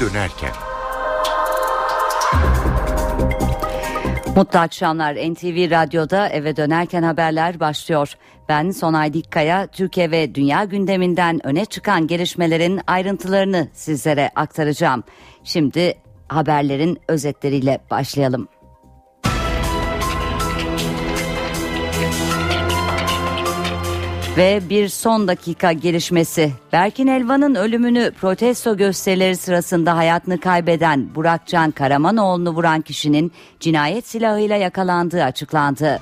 dönerken. Mutlu akşamlar NTV Radyo'da eve dönerken haberler başlıyor. Ben Sonay Dikkaya, Türkiye ve dünya gündeminden öne çıkan gelişmelerin ayrıntılarını sizlere aktaracağım. Şimdi haberlerin özetleriyle başlayalım. Ve bir son dakika gelişmesi. Berkin Elvan'ın ölümünü protesto gösterileri sırasında hayatını kaybeden Burakcan Karamanoğlu'nu vuran kişinin cinayet silahıyla yakalandığı açıklandı.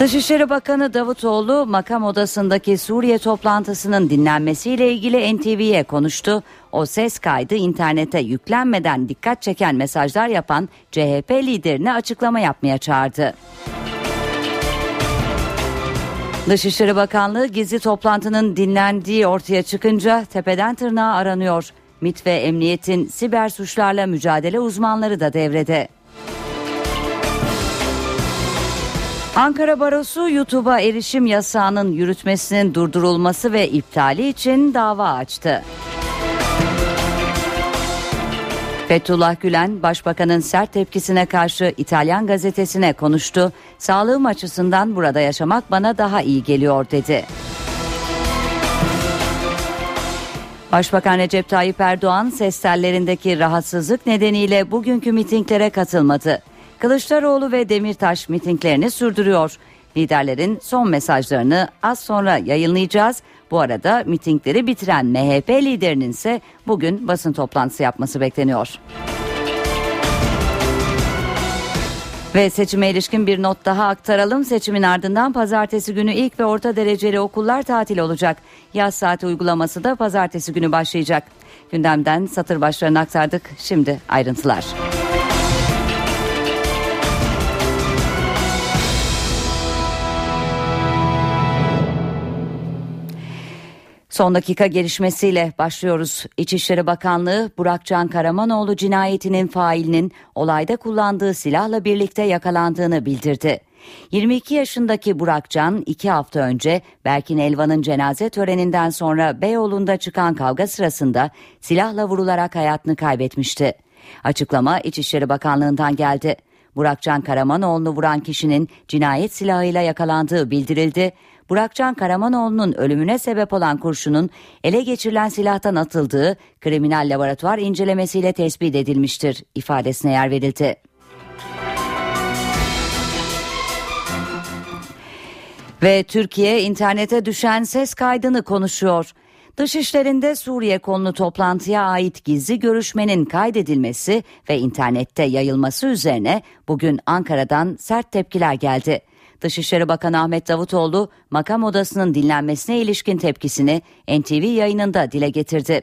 Dışişleri Bakanı Davutoğlu makam odasındaki Suriye toplantısının dinlenmesiyle ilgili NTV'ye konuştu. O ses kaydı internete yüklenmeden dikkat çeken mesajlar yapan CHP liderine açıklama yapmaya çağırdı. Dışişleri Bakanlığı gizli toplantının dinlendiği ortaya çıkınca tepeden tırnağa aranıyor. MIT ve emniyetin siber suçlarla mücadele uzmanları da devrede. Ankara Barosu YouTube'a erişim yasağının yürütmesinin durdurulması ve iptali için dava açtı. Fethullah Gülen, Başbakanın sert tepkisine karşı İtalyan gazetesine konuştu. Sağlığım açısından burada yaşamak bana daha iyi geliyor dedi. Başbakan Recep Tayyip Erdoğan ses tellerindeki rahatsızlık nedeniyle bugünkü mitinglere katılmadı. Kılıçdaroğlu ve Demirtaş mitinglerini sürdürüyor. Liderlerin son mesajlarını az sonra yayınlayacağız. Bu arada mitingleri bitiren MHP liderinin ise bugün basın toplantısı yapması bekleniyor. Ve seçime ilişkin bir not daha aktaralım. Seçimin ardından pazartesi günü ilk ve orta dereceli okullar tatil olacak. Yaz saati uygulaması da pazartesi günü başlayacak. Gündemden satır başlarını aktardık. Şimdi ayrıntılar. Son dakika gelişmesiyle başlıyoruz. İçişleri Bakanlığı Burakcan Karamanoğlu cinayetinin failinin olayda kullandığı silahla birlikte yakalandığını bildirdi. 22 yaşındaki Burakcan iki hafta önce Berkin Elvan'ın cenaze töreninden sonra Beyoğlu'nda çıkan kavga sırasında silahla vurularak hayatını kaybetmişti. Açıklama İçişleri Bakanlığı'ndan geldi. Burakcan Karamanoğlu'nu vuran kişinin cinayet silahıyla yakalandığı bildirildi. Burakcan Karamanoğlu'nun ölümüne sebep olan kurşunun ele geçirilen silahtan atıldığı kriminal laboratuvar incelemesiyle tespit edilmiştir ifadesine yer verildi. Ve Türkiye internete düşen ses kaydını konuşuyor. Dışişlerinde Suriye konulu toplantıya ait gizli görüşmenin kaydedilmesi ve internette yayılması üzerine bugün Ankara'dan sert tepkiler geldi. Dışişleri Bakanı Ahmet Davutoğlu makam odasının dinlenmesine ilişkin tepkisini NTV yayınında dile getirdi.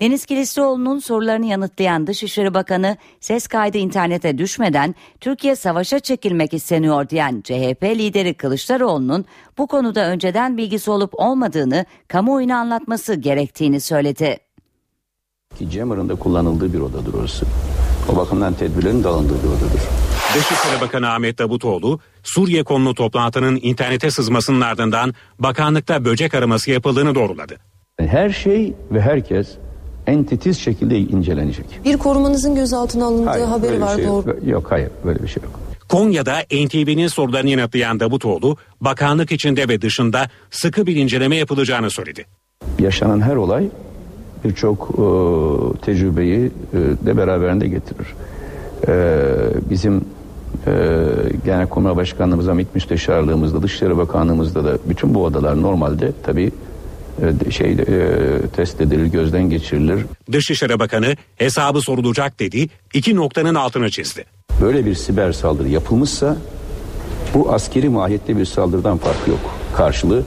Deniz Kilislioğlu'nun sorularını yanıtlayan Dışişleri Bakanı ses kaydı internete düşmeden Türkiye savaşa çekilmek isteniyor diyen CHP lideri Kılıçdaroğlu'nun bu konuda önceden bilgisi olup olmadığını kamuoyuna anlatması gerektiğini söyledi. Ki Cemar'ın da kullanıldığı bir odadır orası. O bakımdan tedbirlerin de alındığı bir odadır. Dışişleri Bakanı Ahmet Davutoğlu, Suriye konulu toplantının internete sızmasının ardından bakanlıkta böcek araması yapıldığını doğruladı. Her şey ve herkes en titiz şekilde incelenecek. Bir korumanızın gözaltına alındığı Hayır, haberi var şey doğru. yok. Yok hayır böyle bir şey yok. Konya'da NTV'nin sorularını yanıtlayan Davutoğlu, bakanlık içinde ve dışında sıkı bir inceleme yapılacağını söyledi. Yaşanan her olay birçok e, tecrübeyi e, de beraberinde getirir. E, bizim e, Genelkurmay Başkanlığımızda, MİT Müsteşarlığımızda, Dışişleri Bakanlığımızda da bütün bu odalar normalde tabii e, şey e, test edilir, gözden geçirilir. Dışişleri Bakanı hesabı sorulacak dedi, iki noktanın altını çizdi. Böyle bir siber saldırı yapılmışsa bu askeri mahiyette bir saldırıdan farkı yok. Karşılığı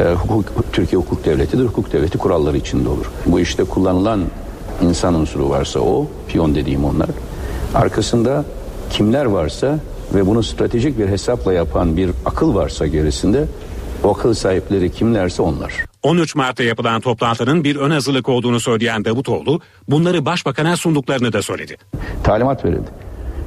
e, hukuk, Türkiye hukuk devletidir. Hukuk devleti kuralları içinde olur. Bu işte kullanılan insan unsuru varsa o, piyon dediğim onlar. Arkasında kimler varsa ve bunu stratejik bir hesapla yapan bir akıl varsa gerisinde o akıl sahipleri kimlerse onlar. 13 Mart'ta yapılan toplantının bir ön hazırlık olduğunu söyleyen Davutoğlu, bunları başbakana sunduklarını da söyledi. Talimat verildi.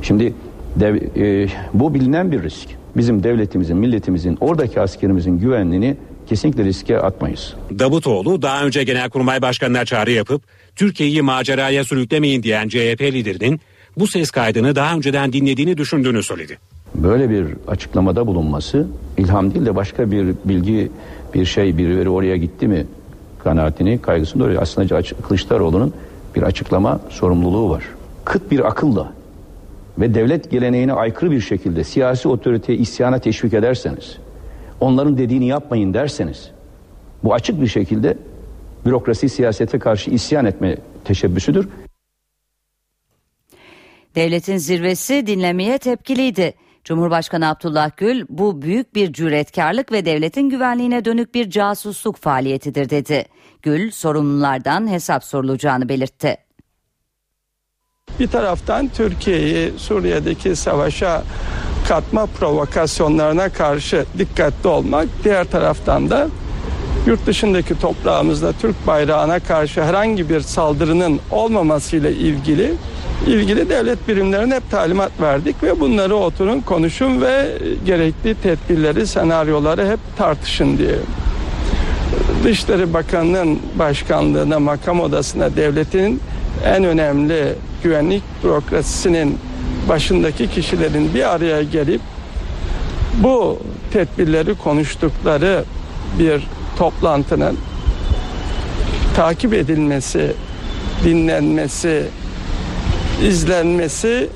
Şimdi dev- e, bu bilinen bir risk. Bizim devletimizin, milletimizin, oradaki askerimizin güvenliğini kesinlikle riske atmayız. Davutoğlu daha önce Genelkurmay Başkanı'na çağrı yapıp Türkiye'yi maceraya sürüklemeyin diyen CHP liderinin bu ses kaydını daha önceden dinlediğini düşündüğünü söyledi. Böyle bir açıklamada bulunması ilham değil de başka bir bilgi bir şey birileri oraya gitti mi kanaatini kaygısını doğuruyor. Aslında Kılıçdaroğlu'nun bir açıklama sorumluluğu var. Kıt bir akılla ve devlet geleneğine aykırı bir şekilde siyasi otoriteye isyana teşvik ederseniz, onların dediğini yapmayın derseniz, bu açık bir şekilde bürokrasi siyasete karşı isyan etme teşebbüsüdür. Devletin zirvesi dinlemeye tepkiliydi. Cumhurbaşkanı Abdullah Gül bu büyük bir cüretkarlık ve devletin güvenliğine dönük bir casusluk faaliyetidir dedi. Gül sorumlulardan hesap sorulacağını belirtti. Bir taraftan Türkiye'yi Suriye'deki savaşa katma provokasyonlarına karşı dikkatli olmak, diğer taraftan da yurt dışındaki toprağımızda Türk bayrağına karşı herhangi bir saldırının olmamasıyla ilgili ilgili devlet birimlerine hep talimat verdik ve bunları oturun konuşun ve gerekli tedbirleri, senaryoları hep tartışın diye. Dışişleri Bakanı'nın başkanlığına, makam odasına devletin en önemli güvenlik bürokrasisinin başındaki kişilerin bir araya gelip bu tedbirleri konuştukları bir toplantının takip edilmesi, dinlenmesi, izlenmesi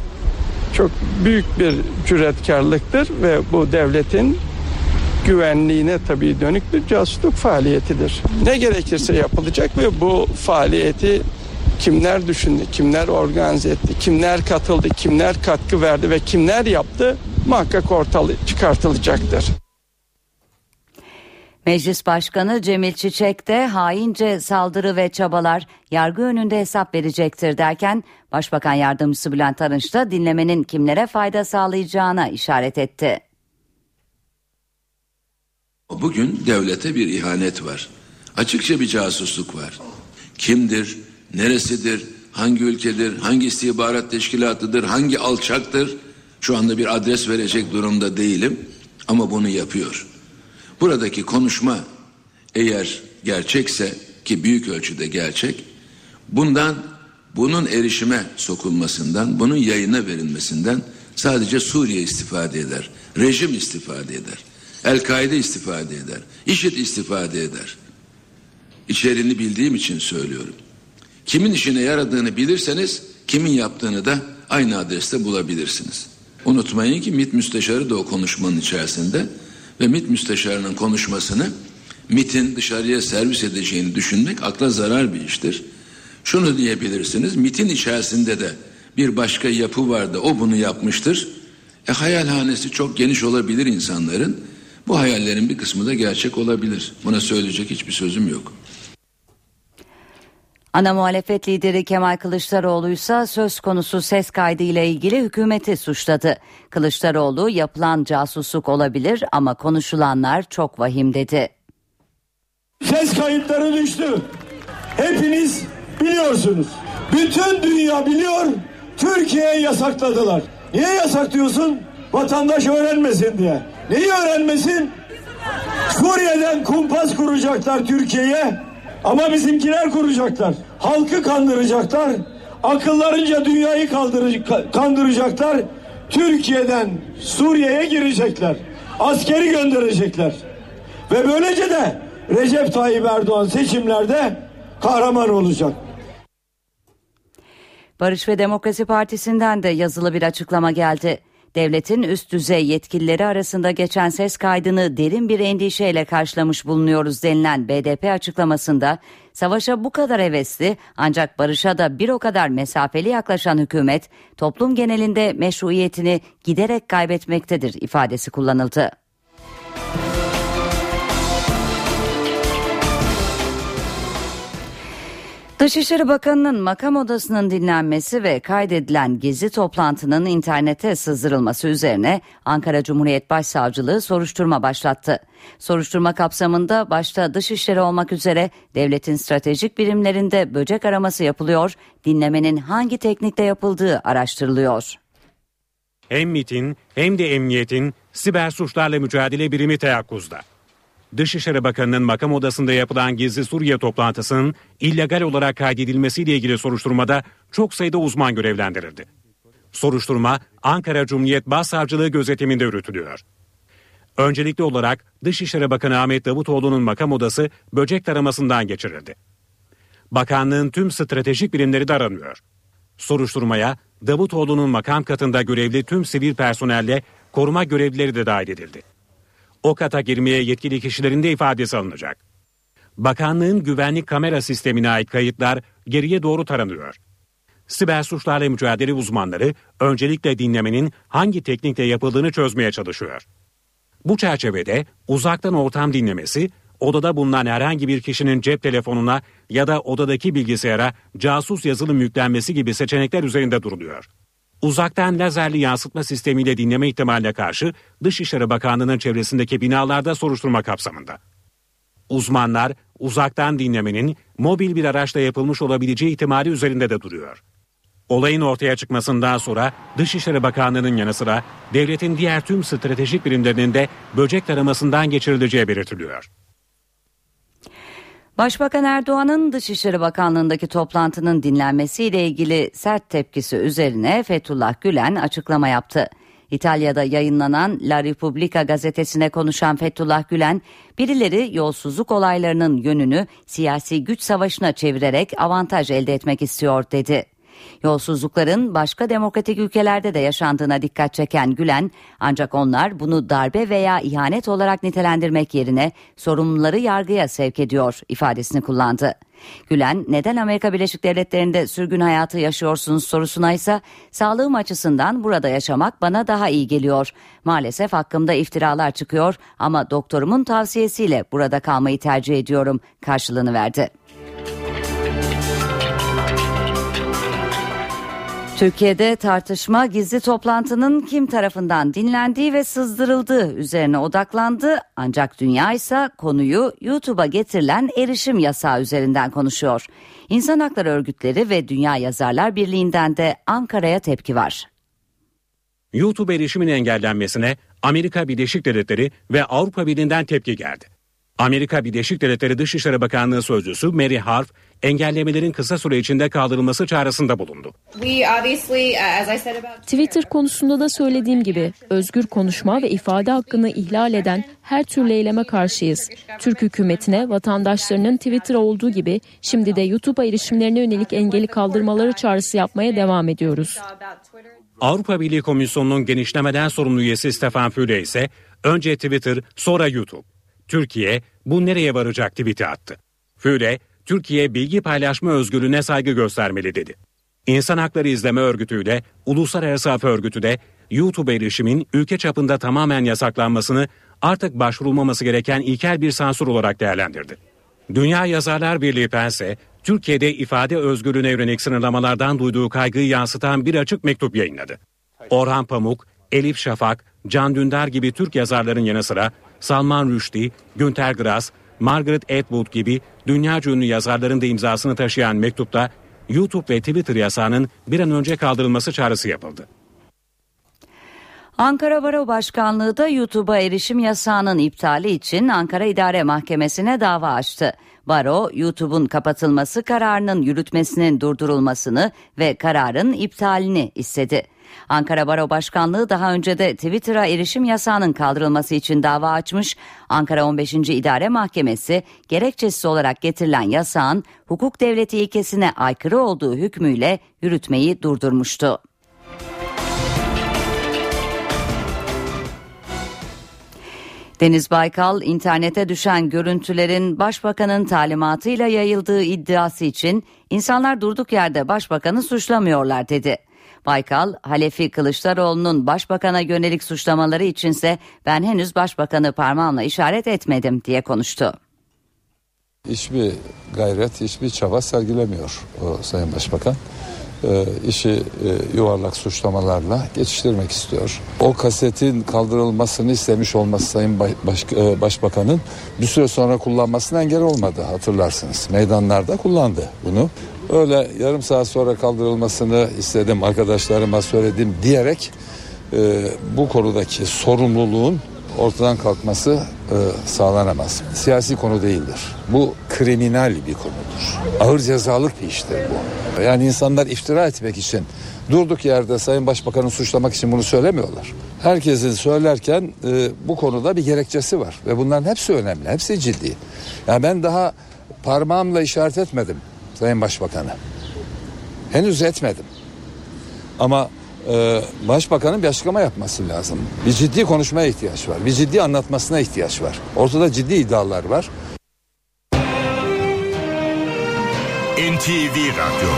çok büyük bir cüretkarlıktır ve bu devletin güvenliğine tabii dönük bir casusluk faaliyetidir. Ne gerekirse yapılacak ve bu faaliyeti kimler düşündü, kimler organize etti, kimler katıldı, kimler katkı verdi ve kimler yaptı muhakkak ortalığı çıkartılacaktır. Meclis Başkanı Cemil Çiçek de haince saldırı ve çabalar yargı önünde hesap verecektir derken Başbakan Yardımcısı Bülent Arınç da dinlemenin kimlere fayda sağlayacağına işaret etti. Bugün devlete bir ihanet var. Açıkça bir casusluk var. Kimdir, neresidir, hangi ülkedir, hangi istihbarat teşkilatıdır, hangi alçaktır? Şu anda bir adres verecek durumda değilim ama bunu yapıyor. Buradaki konuşma eğer gerçekse ki büyük ölçüde gerçek, bundan bunun erişime sokulmasından, bunun yayına verilmesinden sadece Suriye istifade eder. Rejim istifade eder. El-Kaide istifade eder. IŞİD istifade eder. İçeriğini bildiğim için söylüyorum. Kimin işine yaradığını bilirseniz kimin yaptığını da aynı adreste bulabilirsiniz. Unutmayın ki MİT müsteşarı da o konuşmanın içerisinde ve MİT müsteşarının konuşmasını MİT'in dışarıya servis edeceğini düşünmek akla zarar bir iştir. Şunu diyebilirsiniz MİT'in içerisinde de bir başka yapı vardı o bunu yapmıştır. E hayalhanesi çok geniş olabilir insanların. Bu hayallerin bir kısmı da gerçek olabilir. Buna söyleyecek hiçbir sözüm yok. Ana muhalefet lideri Kemal Kılıçdaroğlu ise söz konusu ses kaydı ile ilgili hükümeti suçladı. Kılıçdaroğlu yapılan casusluk olabilir ama konuşulanlar çok vahim dedi. Ses kayıtları düştü. Hepiniz biliyorsunuz. Bütün dünya biliyor. Türkiye'ye yasakladılar. Niye yasaklıyorsun? Vatandaş öğrenmesin diye. Neyi öğrenmesin? Suriye'den kumpas kuracaklar Türkiye'ye. Ama bizimkiler kuracaklar. Halkı kandıracaklar. Akıllarınca dünyayı kandıracaklar. Türkiye'den Suriye'ye girecekler. Askeri gönderecekler. Ve böylece de Recep Tayyip Erdoğan seçimlerde kahraman olacak. Barış ve Demokrasi Partisi'nden de yazılı bir açıklama geldi. Devletin üst düzey yetkilileri arasında geçen ses kaydını derin bir endişeyle karşılamış bulunuyoruz denilen BDP açıklamasında savaşa bu kadar hevesli ancak barışa da bir o kadar mesafeli yaklaşan hükümet toplum genelinde meşruiyetini giderek kaybetmektedir ifadesi kullanıldı. Dışişleri Bakanı'nın makam odasının dinlenmesi ve kaydedilen gizli toplantının internete sızdırılması üzerine Ankara Cumhuriyet Başsavcılığı soruşturma başlattı. Soruşturma kapsamında başta dışişleri olmak üzere devletin stratejik birimlerinde böcek araması yapılıyor, dinlemenin hangi teknikte yapıldığı araştırılıyor. Hem MIT'in hem de emniyetin siber suçlarla mücadele birimi teyakkuzda. Dışişleri Bakanı'nın makam odasında yapılan gizli Suriye toplantısının illegal olarak kaydedilmesiyle ilgili soruşturmada çok sayıda uzman görevlendirildi. Soruşturma Ankara Cumhuriyet Başsavcılığı gözetiminde yürütülüyor. Öncelikli olarak Dışişleri Bakanı Ahmet Davutoğlu'nun makam odası böcek taramasından geçirildi. Bakanlığın tüm stratejik birimleri de aranıyor. Soruşturmaya Davutoğlu'nun makam katında görevli tüm sivil personelle koruma görevlileri de dahil edildi. O kata girmeye yetkili kişilerin de ifadesi alınacak. Bakanlığın güvenlik kamera sistemine ait kayıtlar geriye doğru taranıyor. Siber suçlarla mücadele uzmanları öncelikle dinlemenin hangi teknikle yapıldığını çözmeye çalışıyor. Bu çerçevede uzaktan ortam dinlemesi, odada bulunan herhangi bir kişinin cep telefonuna ya da odadaki bilgisayara casus yazılım yüklenmesi gibi seçenekler üzerinde duruluyor. Uzaktan lazerli yansıtma sistemiyle dinleme ihtimaline karşı Dışişleri Bakanlığı'nın çevresindeki binalarda soruşturma kapsamında. Uzmanlar uzaktan dinlemenin mobil bir araçla yapılmış olabileceği ihtimali üzerinde de duruyor. Olayın ortaya çıkmasından sonra Dışişleri Bakanlığı'nın yanı sıra devletin diğer tüm stratejik birimlerinin de böcek taramasından geçirileceği belirtiliyor. Başbakan Erdoğan'ın Dışişleri Bakanlığı'ndaki toplantının dinlenmesiyle ilgili sert tepkisi üzerine Fethullah Gülen açıklama yaptı. İtalya'da yayınlanan La Repubblica gazetesine konuşan Fethullah Gülen, birileri yolsuzluk olaylarının yönünü siyasi güç savaşına çevirerek avantaj elde etmek istiyor dedi. Yolsuzlukların başka demokratik ülkelerde de yaşandığına dikkat çeken Gülen, ancak onlar bunu darbe veya ihanet olarak nitelendirmek yerine sorumluları yargıya sevk ediyor ifadesini kullandı. Gülen neden Amerika Birleşik Devletleri'nde sürgün hayatı yaşıyorsunuz sorusuna ise sağlığım açısından burada yaşamak bana daha iyi geliyor. Maalesef hakkımda iftiralar çıkıyor ama doktorumun tavsiyesiyle burada kalmayı tercih ediyorum karşılığını verdi. Türkiye'de tartışma gizli toplantının kim tarafından dinlendiği ve sızdırıldığı üzerine odaklandı. Ancak dünya ise konuyu YouTube'a getirilen erişim yasağı üzerinden konuşuyor. İnsan hakları örgütleri ve Dünya Yazarlar Birliği'nden de Ankara'ya tepki var. YouTube erişimin engellenmesine Amerika Birleşik Devletleri ve Avrupa Birliği'nden tepki geldi. Amerika Birleşik Devletleri Dışişleri Bakanlığı Sözcüsü Mary Harf, engellemelerin kısa süre içinde kaldırılması çağrısında bulundu. Twitter konusunda da söylediğim gibi özgür konuşma ve ifade hakkını ihlal eden her türlü eyleme karşıyız. Türk hükümetine vatandaşlarının Twitter'a olduğu gibi şimdi de YouTube'a erişimlerine yönelik engeli kaldırmaları çağrısı yapmaya devam ediyoruz. Avrupa Birliği Komisyonu'nun genişlemeden sorumlu üyesi Stefan Füle ise önce Twitter sonra YouTube. Türkiye bu nereye varacak tweet'i attı. Füle, Türkiye bilgi paylaşma özgürlüğüne saygı göstermeli dedi. İnsan Hakları İzleme Örgütü ile Uluslararası Af Örgütü de YouTube erişimin ülke çapında tamamen yasaklanmasını artık başvurulmaması gereken ilkel bir sansür olarak değerlendirdi. Dünya Yazarlar Birliği Pense, Türkiye'de ifade özgürlüğüne yönelik sınırlamalardan duyduğu kaygıyı yansıtan bir açık mektup yayınladı. Orhan Pamuk, Elif Şafak, Can Dündar gibi Türk yazarların yanı sıra Salman Rushdie, Günter Grass, Margaret Atwood gibi dünya ünlü yazarların da imzasını taşıyan mektupta YouTube ve Twitter yasağının bir an önce kaldırılması çağrısı yapıldı. Ankara Baro Başkanlığı da YouTube'a erişim yasağının iptali için Ankara İdare Mahkemesi'ne dava açtı. Baro, YouTube'un kapatılması kararının yürütmesinin durdurulmasını ve kararın iptalini istedi. Ankara Baro Başkanlığı daha önce de Twitter'a erişim yasağının kaldırılması için dava açmış. Ankara 15. İdare Mahkemesi gerekçesi olarak getirilen yasağın hukuk devleti ilkesine aykırı olduğu hükmüyle yürütmeyi durdurmuştu. Deniz Baykal internete düşen görüntülerin başbakanın talimatıyla yayıldığı iddiası için insanlar durduk yerde başbakanı suçlamıyorlar dedi. Baykal, Halefi Kılıçdaroğlu'nun başbakana yönelik suçlamaları içinse ben henüz başbakanı parmağımla işaret etmedim diye konuştu. Hiçbir gayret, hiçbir çaba sergilemiyor o Sayın Başbakan. E, işi e, yuvarlak suçlamalarla geçiştirmek istiyor. O kasetin kaldırılmasını istemiş olması Sayın Baş, e, Başbakan'ın bir süre sonra kullanmasına engel olmadı hatırlarsınız. Meydanlarda kullandı bunu. Öyle yarım saat sonra kaldırılmasını istedim arkadaşlarıma söyledim diyerek e, bu konudaki sorumluluğun ortadan kalkması e, sağlanamaz. Siyasi konu değildir. Bu kriminal bir konudur. Ağır cezalık bir iştir bu. Yani insanlar iftira etmek için durduk yerde Sayın Başbakan'ı suçlamak için bunu söylemiyorlar. Herkesin söylerken e, bu konuda bir gerekçesi var ve bunların hepsi önemli, hepsi ciddi. Yani ben daha parmağımla işaret etmedim Sayın Başbakan'a. Henüz etmedim. Ama e, Başbakanın bir açıklama yapması lazım. Bir ciddi konuşmaya ihtiyaç var. Bir ciddi anlatmasına ihtiyaç var. Ortada ciddi iddialar var. NTV Radyo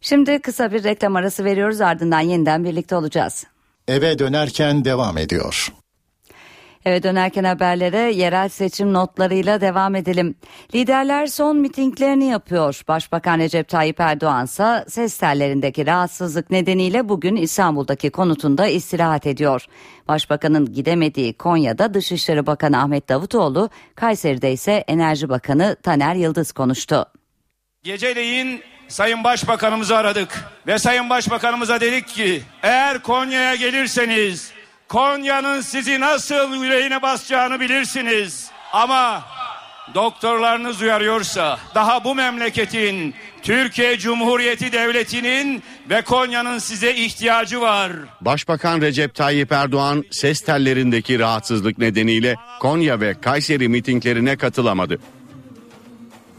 Şimdi kısa bir reklam arası veriyoruz ardından yeniden birlikte olacağız. Eve dönerken devam ediyor. Eve dönerken haberlere yerel seçim notlarıyla devam edelim. Liderler son mitinglerini yapıyor. Başbakan Recep Tayyip Erdoğan ise ses tellerindeki rahatsızlık nedeniyle bugün İstanbul'daki konutunda istirahat ediyor. Başbakanın gidemediği Konya'da Dışişleri Bakanı Ahmet Davutoğlu, Kayseri'de ise Enerji Bakanı Taner Yıldız konuştu. Geceleyin Sayın Başbakanımızı aradık ve Sayın Başbakanımıza dedik ki eğer Konya'ya gelirseniz Konya'nın sizi nasıl yüreğine basacağını bilirsiniz. Ama doktorlarınız uyarıyorsa daha bu memleketin Türkiye Cumhuriyeti Devleti'nin ve Konya'nın size ihtiyacı var. Başbakan Recep Tayyip Erdoğan ses tellerindeki rahatsızlık nedeniyle Konya ve Kayseri mitinglerine katılamadı.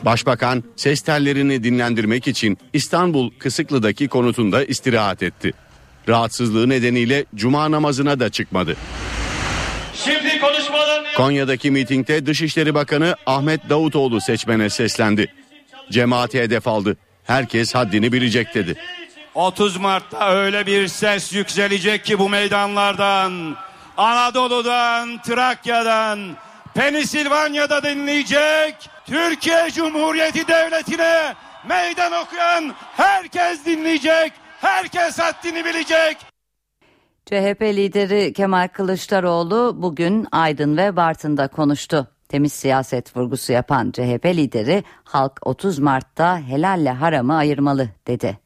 Başbakan ses tellerini dinlendirmek için İstanbul Kısıklı'daki konutunda istirahat etti. Rahatsızlığı nedeniyle cuma namazına da çıkmadı. Şimdi konuşmalarını Konya'daki mitingde Dışişleri Bakanı Ahmet Davutoğlu seçmene seslendi. Cemaati hedef aldı. Herkes haddini bilecek dedi. 30 Mart'ta öyle bir ses yükselecek ki bu meydanlardan, Anadolu'dan, Trakya'dan, Pensilvanya'da dinleyecek. Türkiye Cumhuriyeti Devleti'ne meydan okuyan herkes dinleyecek. Herkes haddini bilecek. CHP lideri Kemal Kılıçdaroğlu bugün Aydın ve Bartın'da konuştu. Temiz siyaset vurgusu yapan CHP lideri halk 30 Mart'ta helalle haramı ayırmalı dedi.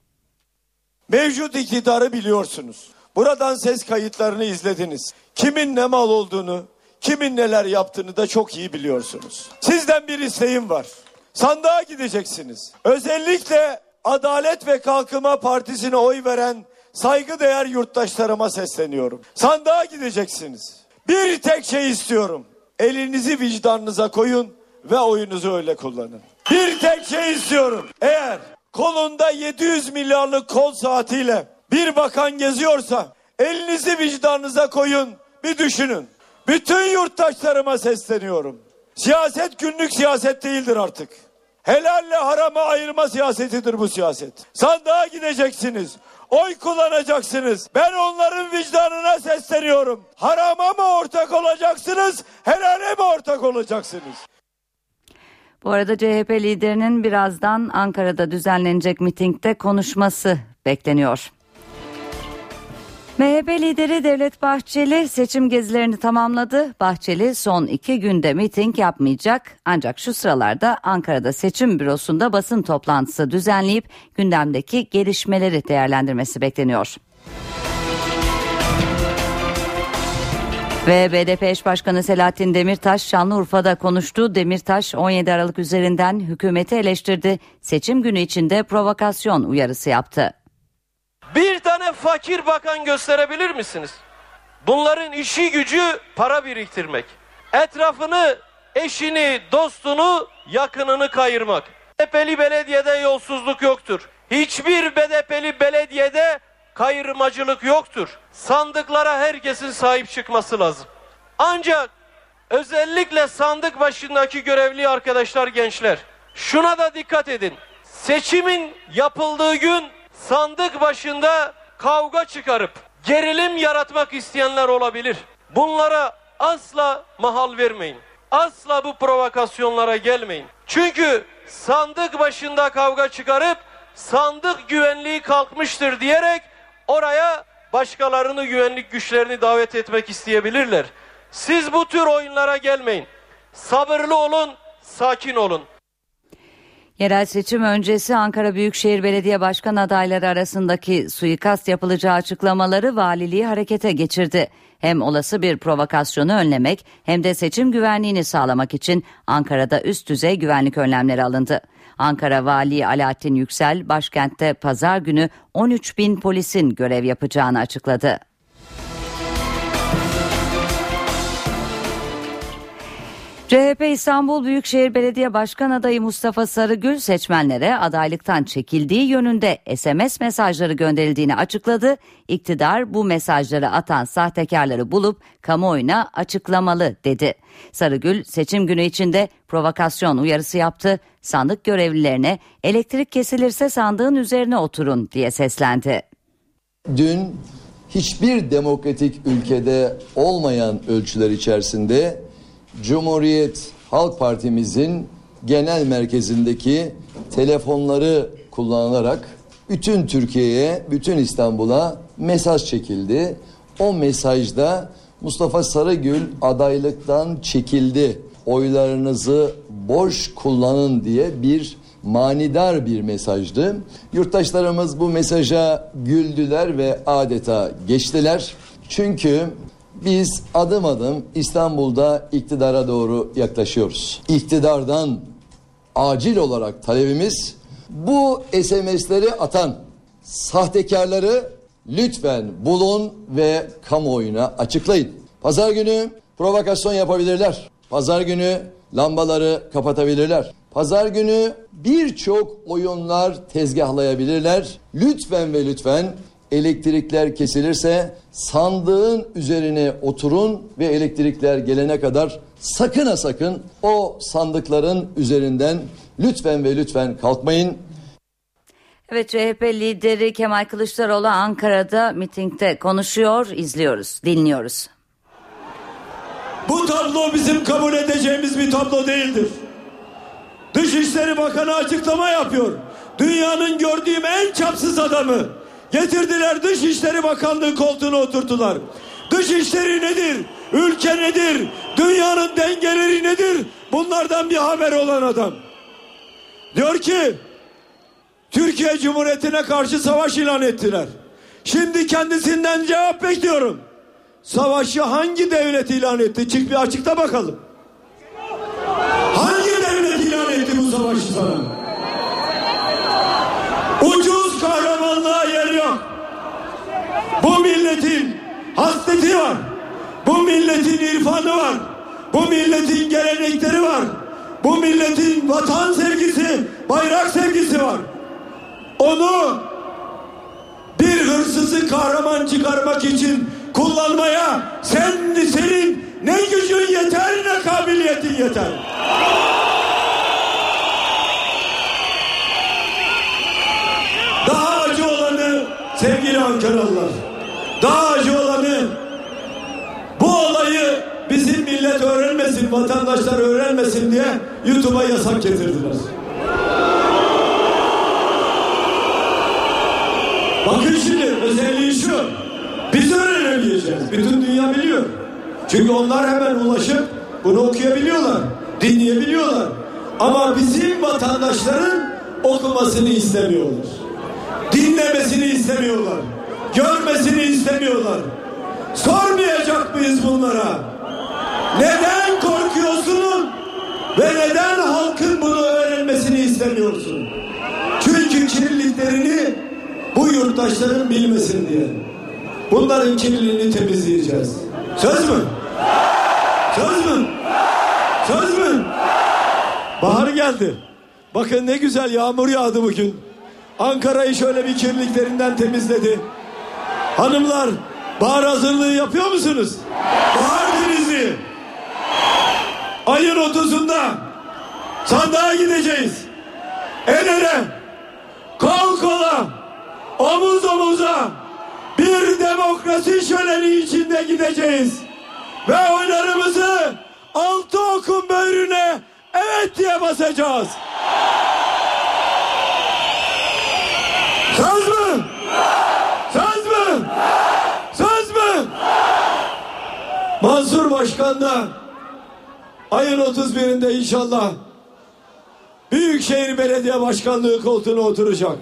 Mevcut iktidarı biliyorsunuz. Buradan ses kayıtlarını izlediniz. Kimin ne mal olduğunu, kimin neler yaptığını da çok iyi biliyorsunuz. Sizden bir isteğim var. Sandığa gideceksiniz. Özellikle Adalet ve Kalkınma Partisi'ne oy veren saygıdeğer yurttaşlarıma sesleniyorum. Sandığa gideceksiniz. Bir tek şey istiyorum. Elinizi vicdanınıza koyun ve oyunuzu öyle kullanın. Bir tek şey istiyorum. Eğer kolunda 700 milyarlık kol saatiyle bir bakan geziyorsa elinizi vicdanınıza koyun bir düşünün. Bütün yurttaşlarıma sesleniyorum. Siyaset günlük siyaset değildir artık. Helalle harama ayırma siyasetidir bu siyaset. Sandığa gideceksiniz. Oy kullanacaksınız. Ben onların vicdanına sesleniyorum. Harama mı ortak olacaksınız? Helale mi ortak olacaksınız? Bu arada CHP liderinin birazdan Ankara'da düzenlenecek mitingde konuşması bekleniyor. MHP lideri Devlet Bahçeli seçim gezilerini tamamladı. Bahçeli son iki günde miting yapmayacak ancak şu sıralarda Ankara'da seçim bürosunda basın toplantısı düzenleyip gündemdeki gelişmeleri değerlendirmesi bekleniyor. Ve BDP eş başkanı Selahattin Demirtaş Şanlıurfa'da konuştu. Demirtaş 17 Aralık üzerinden hükümeti eleştirdi. Seçim günü içinde provokasyon uyarısı yaptı. Bir tane fakir bakan gösterebilir misiniz? Bunların işi gücü para biriktirmek. Etrafını, eşini, dostunu, yakınını kayırmak. BDP'li belediyede yolsuzluk yoktur. Hiçbir BDP'li belediyede kayırmacılık yoktur. Sandıklara herkesin sahip çıkması lazım. Ancak özellikle sandık başındaki görevli arkadaşlar gençler şuna da dikkat edin. Seçimin yapıldığı gün sandık başında kavga çıkarıp gerilim yaratmak isteyenler olabilir. Bunlara asla mahal vermeyin. Asla bu provokasyonlara gelmeyin. Çünkü sandık başında kavga çıkarıp sandık güvenliği kalkmıştır diyerek oraya başkalarını güvenlik güçlerini davet etmek isteyebilirler. Siz bu tür oyunlara gelmeyin. Sabırlı olun, sakin olun. Yerel seçim öncesi Ankara Büyükşehir Belediye Başkan adayları arasındaki suikast yapılacağı açıklamaları valiliği harekete geçirdi. Hem olası bir provokasyonu önlemek hem de seçim güvenliğini sağlamak için Ankara'da üst düzey güvenlik önlemleri alındı. Ankara Vali Alaaddin Yüksel başkentte pazar günü 13 bin polisin görev yapacağını açıkladı. CHP İstanbul Büyükşehir Belediye Başkan adayı Mustafa Sarıgül seçmenlere adaylıktan çekildiği yönünde SMS mesajları gönderildiğini açıkladı. İktidar bu mesajları atan sahtekarları bulup kamuoyuna açıklamalı dedi. Sarıgül seçim günü içinde provokasyon uyarısı yaptı. Sandık görevlilerine elektrik kesilirse sandığın üzerine oturun diye seslendi. Dün hiçbir demokratik ülkede olmayan ölçüler içerisinde Cumhuriyet Halk Partimizin genel merkezindeki telefonları kullanılarak bütün Türkiye'ye, bütün İstanbul'a mesaj çekildi. O mesajda Mustafa Sarıgül adaylıktan çekildi. Oylarınızı boş kullanın diye bir manidar bir mesajdı. Yurttaşlarımız bu mesaja güldüler ve adeta geçtiler. Çünkü biz adım adım İstanbul'da iktidara doğru yaklaşıyoruz. İktidardan acil olarak talebimiz bu SMS'leri atan sahtekarları lütfen bulun ve kamuoyuna açıklayın. Pazar günü provokasyon yapabilirler. Pazar günü lambaları kapatabilirler. Pazar günü birçok oyunlar tezgahlayabilirler. Lütfen ve lütfen elektrikler kesilirse sandığın üzerine oturun ve elektrikler gelene kadar sakın ha sakın o sandıkların üzerinden lütfen ve lütfen kalkmayın. Evet CHP lideri Kemal Kılıçdaroğlu Ankara'da mitingde konuşuyor, izliyoruz, dinliyoruz. Bu tablo bizim kabul edeceğimiz bir tablo değildir. Dışişleri Bakanı açıklama yapıyor. Dünyanın gördüğüm en çapsız adamı. Getirdiler Dışişleri Bakanlığı koltuğuna oturttular. Dışişleri nedir? Ülke nedir? Dünyanın dengeleri nedir? Bunlardan bir haber olan adam. Diyor ki Türkiye Cumhuriyeti'ne karşı savaş ilan ettiler. Şimdi kendisinden cevap bekliyorum. Savaşı hangi devlet ilan etti? Çık bir açıkta bakalım. Hangi devlet ilan etti bu savaşı sana? Ucuz kahramanlığa yer yok. Bu milletin hasreti var. Bu milletin irfanı var. Bu milletin gelenekleri var. Bu milletin vatan sevgisi, bayrak sevgisi var. Onu bir hırsızı kahraman çıkarmak için kullanmaya sen senin ne gücün yeter ne kabiliyetin yeter. Daha acı olanı sevgili Ankaralılar. Daha acı olanı bu olayı bizim millet öğrenmesin, vatandaşlar öğrenmesin diye YouTube'a yasak getirdiler. Bakın şimdi özelliği şu. Biz öğrenemeyeceğiz. Bütün dünya biliyor. Çünkü onlar hemen ulaşıp bunu okuyabiliyorlar. Dinleyebiliyorlar. Ama bizim vatandaşların okumasını istemiyorlar. Dinlemesini istemiyorlar. Görmesini istemiyorlar. Sormayacak mıyız bunlara? Neden korkuyorsun? Ve neden halkın bunu öğrenmesini istemiyorsun? Çünkü kirliliklerini bu yurttaşların bilmesin diye. Bunların kirliliğini temizleyeceğiz. Söz mü? Söz mü? Söz mü? Bahar geldi. Bakın ne güzel yağmur yağdı bugün. Ankara'yı şöyle bir kirliliklerinden temizledi. Hanımlar bahar hazırlığı yapıyor musunuz? Bahar temizliği. Ayın 30'unda sandığa gideceğiz. El ele, kol kola, omuz omuza bir demokrasi şöleni içinde gideceğiz. Ve oylarımızı altı okun böğrüne evet diye basacağız. Söz mü? Söz mü? Mansur Başkan da ayın 31'inde inşallah büyük Büyükşehir Belediye Başkanlığı koltuğuna oturacak.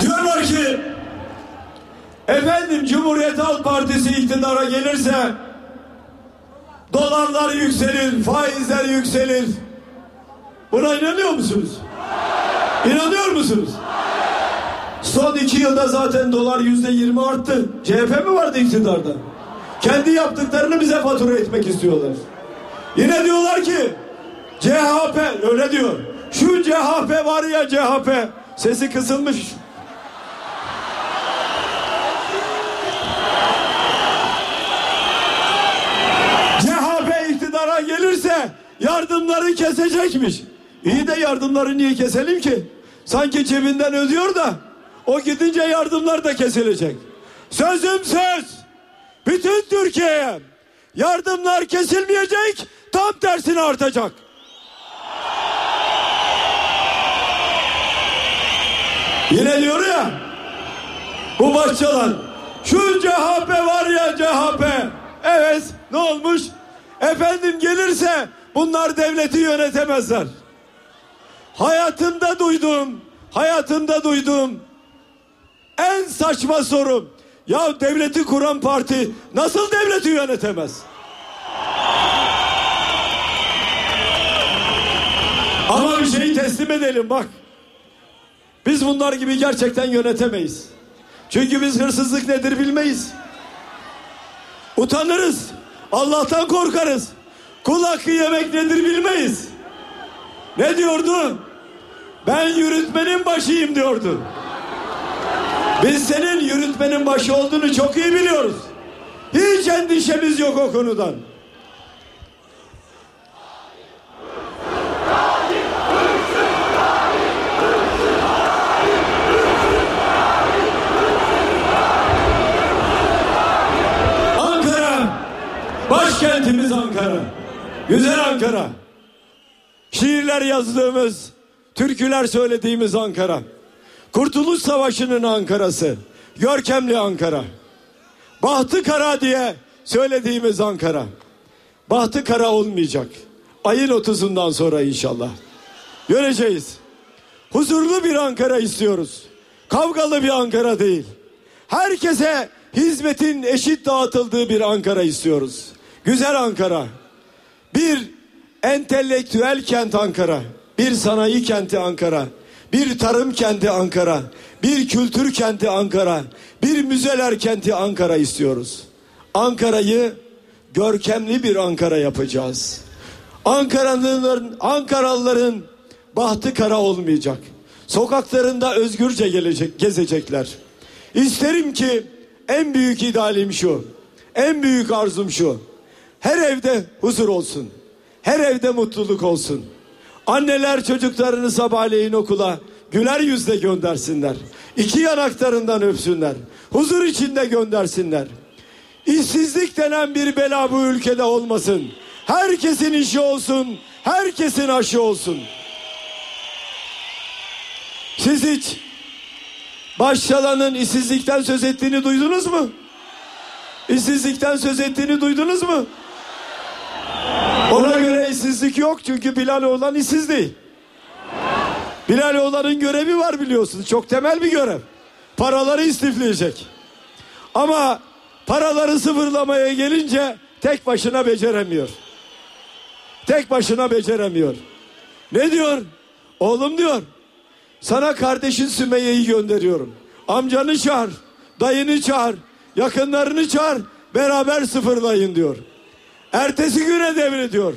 Diyorlar ki efendim Cumhuriyet Halk Partisi iktidara gelirse dolarlar yükselir, faizler yükselir. Buna inanıyor musunuz? İnanıyor musunuz? Son iki yılda zaten dolar yüzde yirmi arttı. CHP mi vardı iktidarda? Kendi yaptıklarını bize fatura etmek istiyorlar. Yine diyorlar ki CHP öyle diyor. Şu CHP var ya CHP sesi kısılmış. CHP gelirse yardımları kesecekmiş. İyi de yardımları niye keselim ki? Sanki cebinden ödüyor da o gidince yardımlar da kesilecek. Sözüm söz. Bütün Türkiye'ye yardımlar kesilmeyecek, tam tersine artacak. Yine diyor ya bu başçalar şu CHP var ya CHP evet ne olmuş efendim gelirse bunlar devleti yönetemezler hayatımda duydum hayatımda duydum en saçma soru ya devleti kuran parti nasıl devleti yönetemez ama bir şeyi teslim edelim bak biz bunlar gibi gerçekten yönetemeyiz. Çünkü biz hırsızlık nedir bilmeyiz. Utanırız. Allah'tan korkarız. Kul hakkı yemek nedir bilmeyiz. Ne diyordu? Ben yürütmenin başıyım diyordu. Biz senin yürütmenin başı olduğunu çok iyi biliyoruz. Hiç endişemiz yok o konudan. Ankara, başkentimiz Ankara. Güzel Ankara. Şiirler yazdığımız, türküler söylediğimiz Ankara. Kurtuluş Savaşı'nın Ankara'sı. Görkemli Ankara. Bahtı kara diye söylediğimiz Ankara. Bahtı kara olmayacak. Ayın 30'undan sonra inşallah. Göreceğiz. Huzurlu bir Ankara istiyoruz. Kavgalı bir Ankara değil. Herkese hizmetin eşit dağıtıldığı bir Ankara istiyoruz. Güzel Ankara. Bir entelektüel kent Ankara. Bir sanayi kenti Ankara. Bir tarım kenti Ankara. Bir kültür kenti Ankara. Bir müzeler kenti Ankara istiyoruz. Ankara'yı görkemli bir Ankara yapacağız. Ankaralıların, Ankaralıların bahtı kara olmayacak. Sokaklarında özgürce gelecek, gezecekler. İsterim ki en büyük idealim şu. En büyük arzum şu. Her evde huzur olsun. Her evde mutluluk olsun. Anneler çocuklarını sabahleyin okula güler yüzle göndersinler. İki yanaklarından öpsünler. Huzur içinde göndersinler. İşsizlik denen bir bela bu ülkede olmasın. Herkesin işi olsun. Herkesin aşı olsun. Siz hiç Başçalan'ın işsizlikten söz ettiğini duydunuz mu? İşsizlikten söz ettiğini duydunuz mu? Ona göre işsizlik yok çünkü Bilal olan işsiz değil. Bilal oğlanın görevi var biliyorsunuz. Çok temel bir görev. Paraları istifleyecek. Ama paraları sıfırlamaya gelince tek başına beceremiyor. Tek başına beceremiyor. Ne diyor? Oğlum diyor. Sana kardeşin Sümeyye'yi gönderiyorum. Amcanı çağır, dayını çağır, yakınlarını çağır, beraber sıfırlayın diyor. Ertesi güne devrediyor.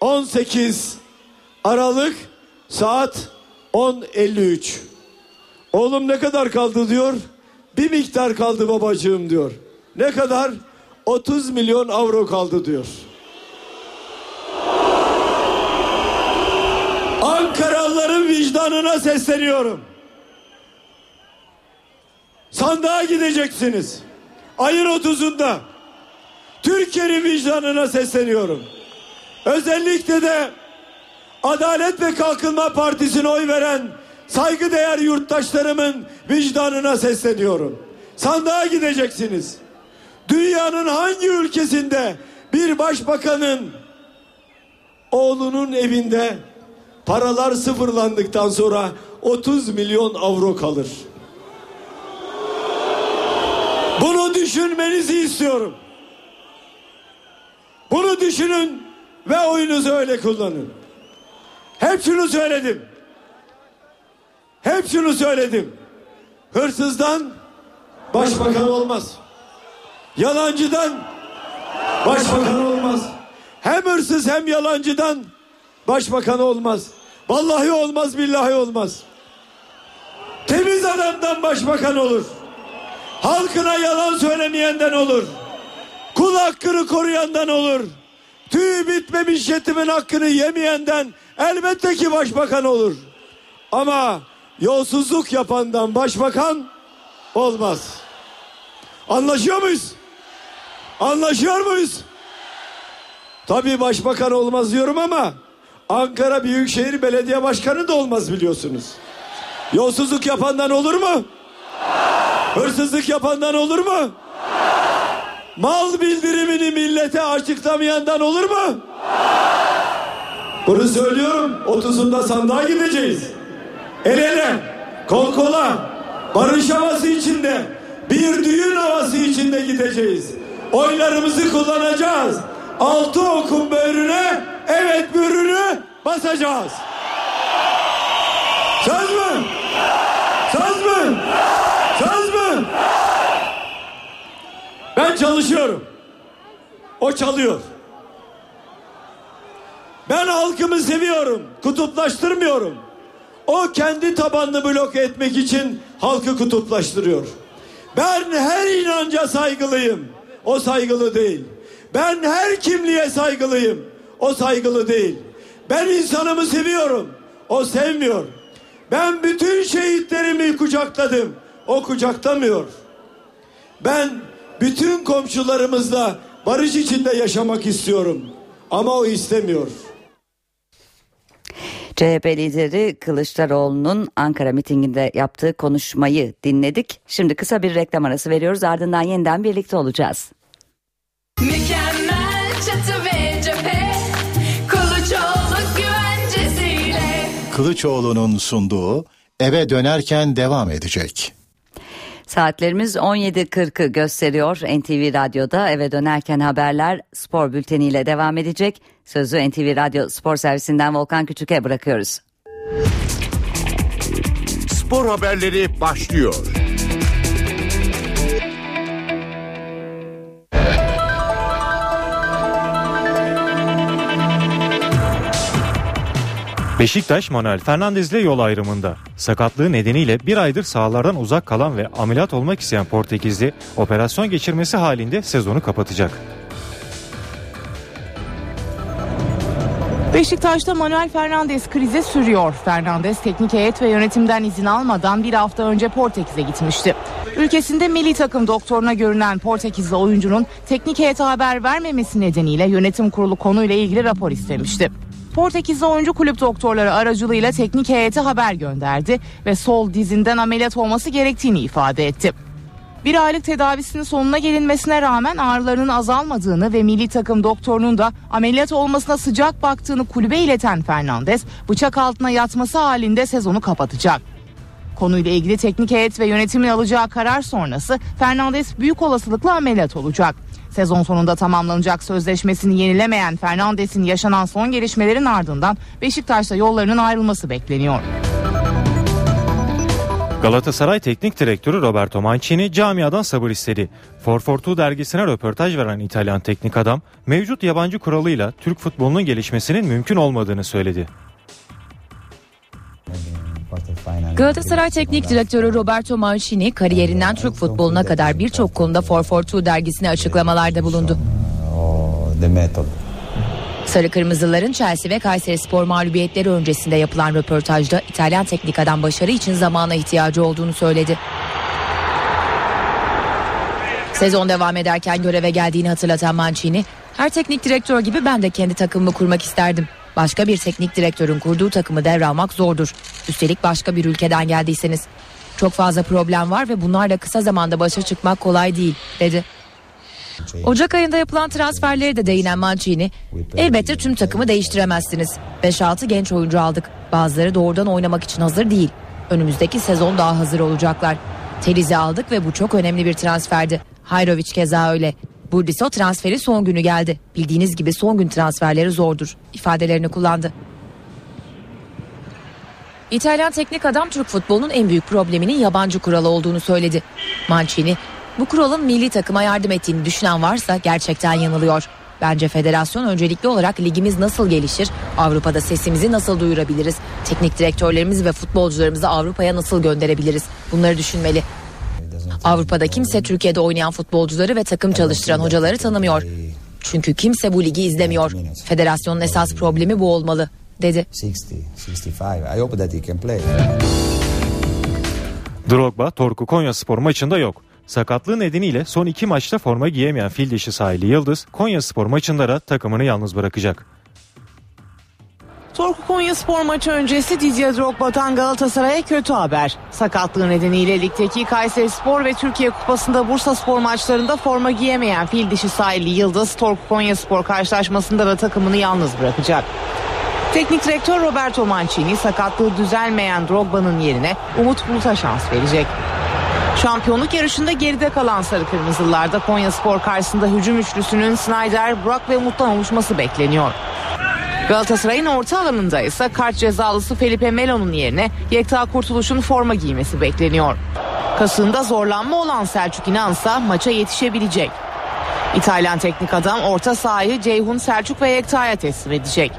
18 Aralık saat 10.53. Oğlum ne kadar kaldı diyor. Bir miktar kaldı babacığım diyor. Ne kadar? 30 milyon avro kaldı diyor. Ankaralıların vicdanına sesleniyorum. sandığa gideceksiniz. Ayın 30'unda Türkiye'nin vicdanına sesleniyorum. Özellikle de Adalet ve Kalkınma Partisi'ne oy veren saygıdeğer yurttaşlarımın vicdanına sesleniyorum. Sandığa gideceksiniz. Dünyanın hangi ülkesinde bir başbakanın oğlunun evinde paralar sıfırlandıktan sonra 30 milyon avro kalır. Bunu düşünmenizi istiyorum. Bunu düşünün ve oyunuzu öyle kullanın. Hep şunu söyledim. Hep şunu söyledim. Hırsızdan başbakan olmaz. Yalancıdan başbakan olmaz. Hem hırsız hem yalancıdan başbakan olmaz. Vallahi olmaz billahi olmaz. Temiz adamdan başbakan olur. Halkına yalan söylemeyenden olur. Kul hakkını koruyandan olur. Tüy bitmemiş yetimin hakkını yemeyenden elbette ki başbakan olur. Ama yolsuzluk yapandan başbakan olmaz. Anlaşıyor muyuz? Anlaşıyor muyuz? Tabii başbakan olmaz diyorum ama Ankara Büyükşehir Belediye Başkanı da olmaz biliyorsunuz. Yolsuzluk yapandan olur mu? Hırsızlık yapandan olur mu? Mal bildirimini millete açıklamayandan olur mu? Bunu söylüyorum. 30'unda sandığa gideceğiz. El ele, kol kola, barış havası içinde, bir düğün havası içinde gideceğiz. Oylarımızı kullanacağız. Altı okun böğrüne, evet böğrünü basacağız. Söz mü? Söz mü? Söz mü? Ben çalışıyorum. O çalıyor. Ben halkımı seviyorum. Kutuplaştırmıyorum. O kendi tabanını bloke etmek için halkı kutuplaştırıyor. Ben her inanca saygılıyım. O saygılı değil. Ben her kimliğe saygılıyım. O saygılı değil. Ben insanımı seviyorum. O sevmiyor. Ben bütün şehitlerimi kucakladım. O kucaklamıyor. Ben bütün komşularımızla barış içinde yaşamak istiyorum. Ama o istemiyor. CHP lideri Kılıçdaroğlu'nun Ankara mitinginde yaptığı konuşmayı dinledik. Şimdi kısa bir reklam arası veriyoruz ardından yeniden birlikte olacağız. Mükemmel çatı ve cephe Kılıçoğlu güvencesiyle Kılıçoğlu'nun sunduğu eve dönerken devam edecek. Saatlerimiz 17.40'ı gösteriyor. NTV Radyo'da eve dönerken haberler spor bülteniyle devam edecek. Sözü NTV Radyo spor servisinden Volkan Küçük'e bırakıyoruz. Spor haberleri başlıyor. Beşiktaş Manuel Fernandez ile yol ayrımında. Sakatlığı nedeniyle bir aydır sahalardan uzak kalan ve ameliyat olmak isteyen Portekizli operasyon geçirmesi halinde sezonu kapatacak. Beşiktaş'ta Manuel Fernandes krizi sürüyor. Fernandes teknik heyet ve yönetimden izin almadan bir hafta önce Portekiz'e gitmişti. Ülkesinde milli takım doktoruna görünen Portekizli oyuncunun teknik heyete haber vermemesi nedeniyle yönetim kurulu konuyla ilgili rapor istemişti. Portekizli oyuncu kulüp doktorları aracılığıyla teknik heyete haber gönderdi ve sol dizinden ameliyat olması gerektiğini ifade etti. Bir aylık tedavisinin sonuna gelinmesine rağmen ağrılarının azalmadığını ve milli takım doktorunun da ameliyat olmasına sıcak baktığını kulübe ileten Fernandes bıçak altına yatması halinde sezonu kapatacak. Konuyla ilgili teknik heyet ve yönetimin alacağı karar sonrası Fernandes büyük olasılıkla ameliyat olacak. Sezon sonunda tamamlanacak sözleşmesini yenilemeyen Fernandes'in yaşanan son gelişmelerin ardından Beşiktaş'ta yollarının ayrılması bekleniyor. Galatasaray Teknik Direktörü Roberto Mancini camiadan sabır istedi. Forfortu dergisine röportaj veren İtalyan teknik adam mevcut yabancı kuralıyla Türk futbolunun gelişmesinin mümkün olmadığını söyledi. Galatasaray Teknik Direktörü Roberto Mancini kariyerinden Türk futboluna kadar birçok konuda Forfortu dergisine açıklamalarda bulundu. Sarı Kırmızıların Chelsea ve Kayseri Spor mağlubiyetleri öncesinde yapılan röportajda İtalyan teknik adam başarı için zamana ihtiyacı olduğunu söyledi. Sezon devam ederken göreve geldiğini hatırlatan Mancini, her teknik direktör gibi ben de kendi takımımı kurmak isterdim. Başka bir teknik direktörün kurduğu takımı devralmak zordur. Üstelik başka bir ülkeden geldiyseniz. Çok fazla problem var ve bunlarla kısa zamanda başa çıkmak kolay değil, dedi. Ocak ayında yapılan transferlere de değinen Mancini, elbette tüm takımı değiştiremezsiniz. 5-6 genç oyuncu aldık. Bazıları doğrudan oynamak için hazır değil. Önümüzdeki sezon daha hazır olacaklar. Teliz'i aldık ve bu çok önemli bir transferdi. Hayrovic keza öyle. Burdiso transferi son günü geldi. Bildiğiniz gibi son gün transferleri zordur ifadelerini kullandı. İtalyan teknik adam Türk futbolunun en büyük probleminin yabancı kuralı olduğunu söyledi. Mancini, bu kuralın milli takıma yardım ettiğini düşünen varsa gerçekten yanılıyor. Bence federasyon öncelikli olarak ligimiz nasıl gelişir, Avrupa'da sesimizi nasıl duyurabiliriz, teknik direktörlerimizi ve futbolcularımızı Avrupa'ya nasıl gönderebiliriz bunları düşünmeli. Avrupa'da kimse Türkiye'de oynayan futbolcuları ve takım çalıştıran hocaları tanımıyor. Çünkü kimse bu ligi izlemiyor. Federasyonun esas problemi bu olmalı, dedi. 60, 65. I hope that he can play. Drogba Torku Konya Spor maçında yok. Sakatlığı nedeniyle son iki maçta forma giyemeyen fil dişi sahili Yıldız Konya Spor maçında da takımını yalnız bırakacak. Torku Konya spor maçı öncesi Didier Drogba'dan Galatasaray'a kötü haber. Sakatlığı nedeniyle ligdeki Kayseri Spor ve Türkiye Kupası'nda Bursa Spor maçlarında forma giyemeyen fil dişi sahili Yıldız Torku Konya Spor karşılaşmasında da takımını yalnız bırakacak. Teknik direktör Roberto Mancini sakatlığı düzelmeyen Drogba'nın yerine Umut Bulut'a şans verecek. Şampiyonluk yarışında geride kalan Sarı Kırmızılarda Konya Spor karşısında hücum üçlüsünün Snyder, Burak ve Umut'tan oluşması bekleniyor. Galatasaray'ın orta alanında ise kart cezalısı Felipe Melo'nun yerine Yekta Kurtuluş'un forma giymesi bekleniyor. Kasığında zorlanma olan Selçuk İnansa maça yetişebilecek. İtalyan teknik adam orta sahayı Ceyhun Selçuk ve Yekta'ya teslim edecek.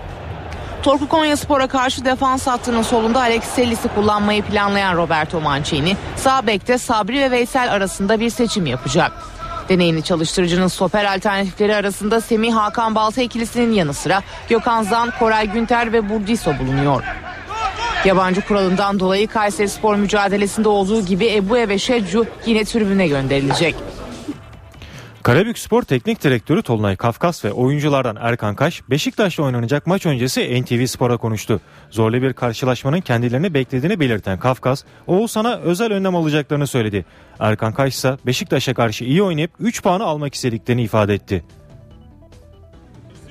Torku Konya Spor'a karşı defans hattının solunda Alex Sellis'i kullanmayı planlayan Roberto Mancini, sağ bekte Sabri ve Veysel arasında bir seçim yapacak. Deneyimli çalıştırıcının stoper alternatifleri arasında Semih Hakan Balta ikilisinin yanı sıra Gökhan Zan, Koray Günter ve Burdiso bulunuyor. Yabancı kuralından dolayı Kayseri Spor mücadelesinde olduğu gibi Ebu'ye ve Şedcu yine tribüne gönderilecek. Karabük Spor Teknik Direktörü Tolunay Kafkas ve oyunculardan Erkan Kaş Beşiktaş'la oynanacak maç öncesi NTV Spor'a konuştu. Zorlu bir karşılaşmanın kendilerini beklediğini belirten Kafkas, Oğuzhan'a özel önlem alacaklarını söyledi. Erkan Kaş ise Beşiktaş'a karşı iyi oynayıp 3 puanı almak istediklerini ifade etti.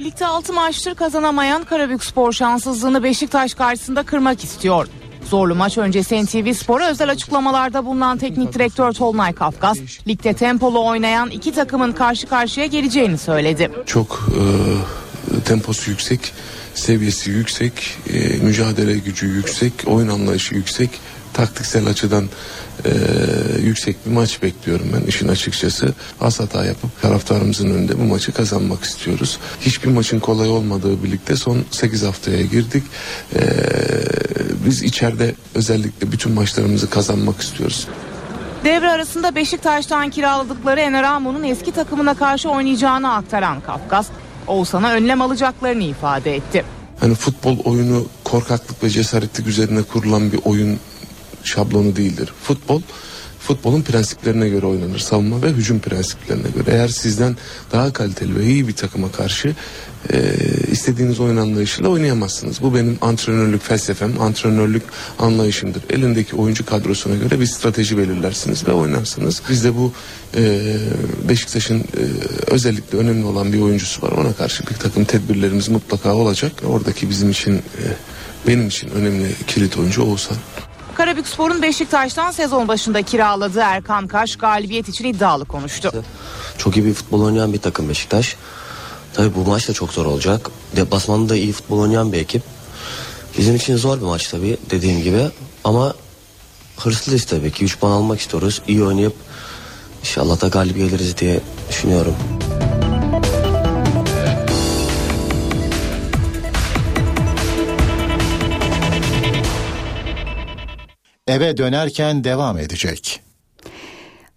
Ligde 6 maçtır kazanamayan Karabük Spor şanssızlığını Beşiktaş karşısında kırmak istiyor. Zorlu maç öncesi NTV Spor'a özel açıklamalarda bulunan teknik direktör Tolunay Kafkas, ligde tempolu oynayan iki takımın karşı karşıya geleceğini söyledi. Çok e, temposu yüksek, seviyesi yüksek, e, mücadele gücü yüksek, oyun anlayışı yüksek, taktiksel açıdan e, yüksek bir maç bekliyorum ben işin açıkçası. Az hata yapıp taraftarımızın önünde bu maçı kazanmak istiyoruz. Hiçbir maçın kolay olmadığı birlikte son 8 haftaya girdik. E, biz içeride özellikle bütün maçlarımızı kazanmak istiyoruz. Devre arasında Beşiktaş'tan kiraladıkları Eneramo'nun eski takımına karşı oynayacağını aktaran Kafkas, Oğuzhan'a önlem alacaklarını ifade etti. Hani futbol oyunu korkaklık ve cesaretlik üzerine kurulan bir oyun şablonu değildir. Futbol futbolun prensiplerine göre oynanır. Savunma ve hücum prensiplerine göre. Eğer sizden daha kaliteli ve iyi bir takıma karşı e, istediğiniz oyun anlayışıyla oynayamazsınız. Bu benim antrenörlük felsefem, antrenörlük anlayışımdır. Elindeki oyuncu kadrosuna göre bir strateji belirlersiniz ve oynarsınız. Bizde bu e, Beşiktaş'ın e, özellikle önemli olan bir oyuncusu var. Ona karşı bir takım tedbirlerimiz mutlaka olacak. Oradaki bizim için e, benim için önemli kilit oyuncu Oğuzhan. Karabükspor'un Beşiktaş'tan sezon başında kiraladığı Erkan Kaş galibiyet için iddialı konuştu. Çok iyi bir futbol oynayan bir takım Beşiktaş. Tabii bu maç da çok zor olacak. Deplasmanda da iyi futbol oynayan bir ekip. Bizim için zor bir maç tabii dediğim gibi. Ama hırslıyız tabii ki. 3 puan almak istiyoruz. İyi oynayıp inşallah da galip geliriz diye düşünüyorum. Eve dönerken devam edecek.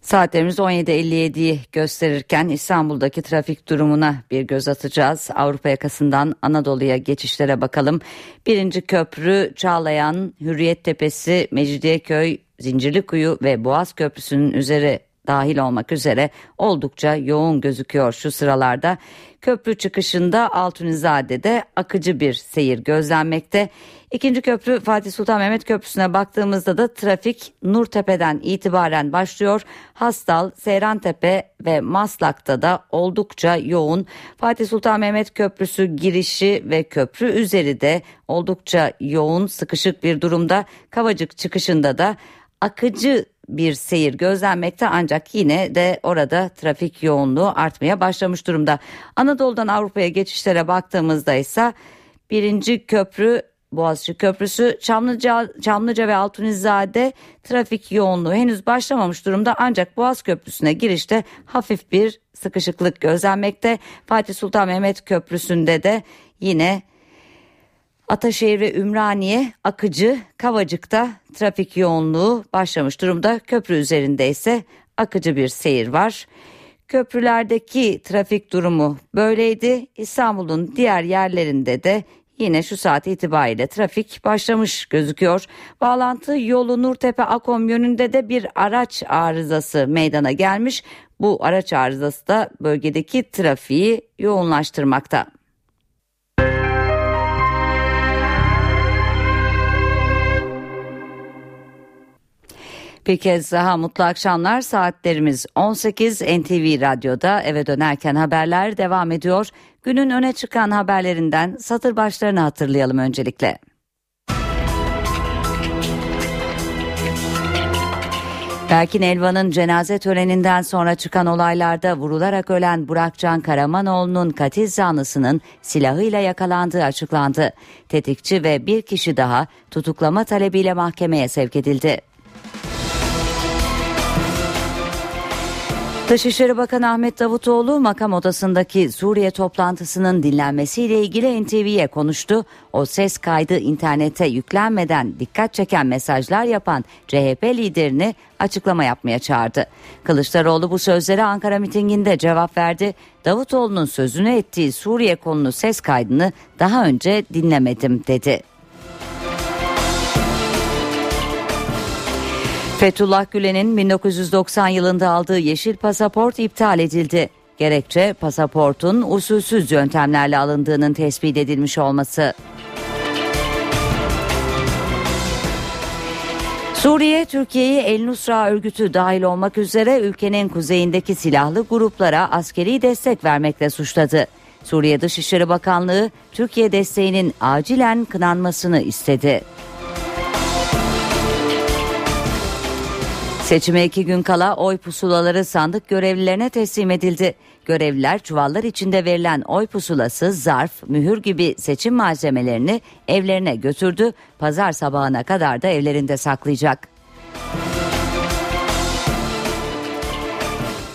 Saatlerimiz 17.57'yi gösterirken İstanbul'daki trafik durumuna bir göz atacağız. Avrupa yakasından Anadolu'ya geçişlere bakalım. Birinci köprü Çağlayan, Hürriyet Tepesi, Mecidiyeköy, Zincirlikuyu ve Boğaz Köprüsü'nün üzeri dahil olmak üzere oldukça yoğun gözüküyor şu sıralarda. Köprü çıkışında Altunizade'de akıcı bir seyir gözlenmekte. İkinci köprü Fatih Sultan Mehmet Köprüsü'ne baktığımızda da trafik Nurtepe'den itibaren başlıyor. Hastal, Seyrantepe ve Maslak'ta da oldukça yoğun. Fatih Sultan Mehmet Köprüsü girişi ve köprü üzeri de oldukça yoğun, sıkışık bir durumda. Kavacık çıkışında da akıcı bir seyir gözlenmekte ancak yine de orada trafik yoğunluğu artmaya başlamış durumda. Anadolu'dan Avrupa'ya geçişlere baktığımızda ise birinci köprü Boğaziçi Köprüsü Çamlıca, Çamlıca ve Altunizade trafik yoğunluğu henüz başlamamış durumda ancak Boğaz Köprüsü'ne girişte hafif bir sıkışıklık gözlenmekte. Fatih Sultan Mehmet Köprüsü'nde de yine Ataşehir ve Ümraniye akıcı Kavacık'ta trafik yoğunluğu başlamış durumda. Köprü üzerinde ise akıcı bir seyir var. Köprülerdeki trafik durumu böyleydi. İstanbul'un diğer yerlerinde de yine şu saat itibariyle trafik başlamış gözüküyor. Bağlantı yolu Nurtepe Akom yönünde de bir araç arızası meydana gelmiş. Bu araç arızası da bölgedeki trafiği yoğunlaştırmakta. Bir kez daha mutlu akşamlar saatlerimiz 18 NTV Radyo'da eve dönerken haberler devam ediyor. Günün öne çıkan haberlerinden satır başlarını hatırlayalım öncelikle. Berkin Elvan'ın cenaze töreninden sonra çıkan olaylarda vurularak ölen Burakcan Karamanoğlu'nun katil zanlısının silahıyla yakalandığı açıklandı. Tetikçi ve bir kişi daha tutuklama talebiyle mahkemeye sevk edildi. Dışişleri Bakanı Ahmet Davutoğlu makam odasındaki Suriye toplantısının dinlenmesiyle ilgili NTV'ye konuştu. O ses kaydı internete yüklenmeden dikkat çeken mesajlar yapan CHP liderini açıklama yapmaya çağırdı. Kılıçdaroğlu bu sözlere Ankara mitinginde cevap verdi. Davutoğlu'nun sözünü ettiği Suriye konulu ses kaydını daha önce dinlemedim dedi. Fethullah Gülen'in 1990 yılında aldığı yeşil pasaport iptal edildi. Gerekçe pasaportun usulsüz yöntemlerle alındığının tespit edilmiş olması. Suriye, Türkiye'yi El Nusra örgütü dahil olmak üzere ülkenin kuzeyindeki silahlı gruplara askeri destek vermekle suçladı. Suriye Dışişleri Bakanlığı Türkiye desteğinin acilen kınanmasını istedi. Seçime iki gün kala oy pusulaları sandık görevlilerine teslim edildi. Görevliler çuvallar içinde verilen oy pusulası, zarf, mühür gibi seçim malzemelerini evlerine götürdü. Pazar sabahına kadar da evlerinde saklayacak.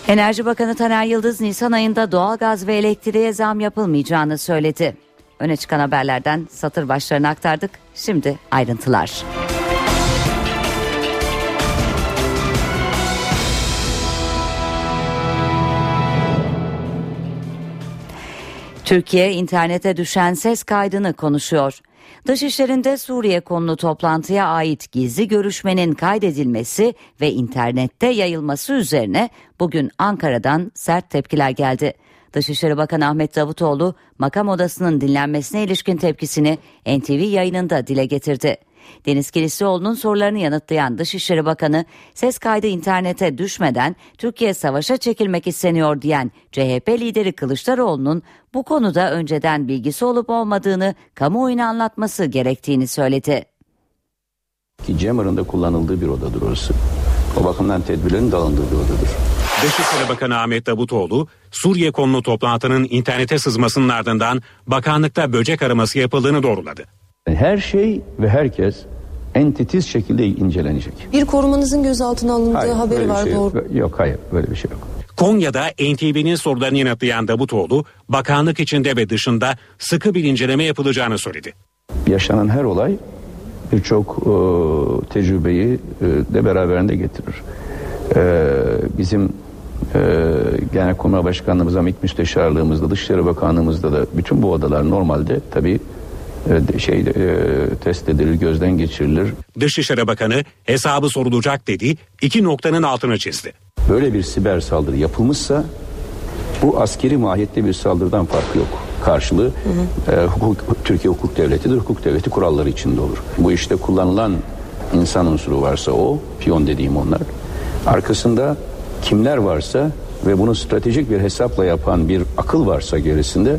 Enerji Bakanı Taner Yıldız Nisan ayında doğalgaz ve elektriğe zam yapılmayacağını söyledi. Öne çıkan haberlerden satır başlarını aktardık. Şimdi ayrıntılar. Türkiye internete düşen ses kaydını konuşuyor. Dışişlerinde Suriye konulu toplantıya ait gizli görüşmenin kaydedilmesi ve internette yayılması üzerine bugün Ankara'dan sert tepkiler geldi. Dışişleri Bakanı Ahmet Davutoğlu makam odasının dinlenmesine ilişkin tepkisini NTV yayınında dile getirdi. Deniz Kilislioğlu'nun sorularını yanıtlayan Dışişleri Bakanı ses kaydı internete düşmeden Türkiye savaşa çekilmek isteniyor diyen CHP lideri Kılıçdaroğlu'nun bu konuda önceden bilgisi olup olmadığını kamuoyuna anlatması gerektiğini söyledi. Ki Cemar'ın da kullanıldığı bir odadır orası. O bakımdan tedbirlerin de alındığı bir odadır. Dışişleri Bakanı Ahmet Davutoğlu, Suriye konulu toplantının internete sızmasının ardından bakanlıkta böcek araması yapıldığını doğruladı. Her şey ve herkes en titiz şekilde incelenecek. Bir korumanızın gözaltına alındığı Hayır, haberi var şey doğru. yok. Yok hayır böyle bir şey yok. Konya'da NTV'nin sorularını yanıtlayan Davutoğlu, bakanlık içinde ve dışında sıkı bir inceleme yapılacağını söyledi. Yaşanan her olay birçok e, tecrübeyi e, de beraberinde getirir. E, bizim e, Genelkurmay Başkanlığımızda, MİT Müsteşarlığımızda, Dışişleri Bakanlığımızda da bütün bu odalar normalde tabii e, şey e, test edilir, gözden geçirilir. Dışişleri Bakanı hesabı sorulacak dedi, iki noktanın altını çizdi. böyle bir siber saldırı yapılmışsa bu askeri mahiyette bir saldırıdan farkı yok. Karşılığı e, hukuk, Türkiye hukuk devletidir. Hukuk devleti kuralları içinde olur. Bu işte kullanılan insan unsuru varsa o, piyon dediğim onlar. Arkasında kimler varsa ve bunu stratejik bir hesapla yapan bir akıl varsa gerisinde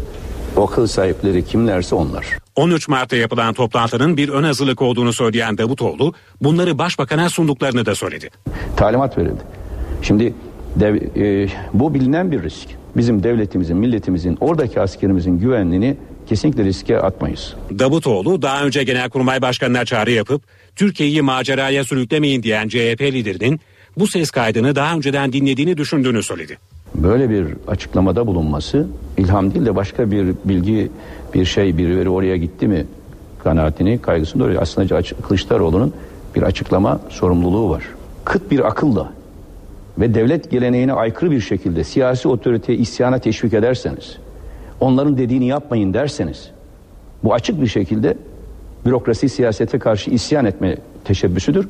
o akıl sahipleri kimlerse onlar. 13 Mart'ta yapılan toplantının bir ön hazırlık olduğunu söyleyen Davutoğlu bunları başbakana sunduklarını da söyledi. Talimat verildi. Şimdi dev, e, bu bilinen bir risk. Bizim devletimizin, milletimizin, oradaki askerimizin güvenliğini kesinlikle riske atmayız. Davutoğlu daha önce Genelkurmay Başkanı'na çağrı yapıp Türkiye'yi maceraya sürüklemeyin diyen CHP liderinin bu ses kaydını daha önceden dinlediğini düşündüğünü söyledi. Böyle bir açıklamada bulunması ilham değil de başka bir bilgi, bir şey, birileri oraya gitti mi kanaatini, kaygısını doğuruyor. Aslında Kılıçdaroğlu'nun bir açıklama sorumluluğu var. Kıt bir akılla ve devlet geleneğine aykırı bir şekilde siyasi otoriteye isyana teşvik ederseniz, onların dediğini yapmayın derseniz, bu açık bir şekilde bürokrasi siyasete karşı isyan etme teşebbüsüdür.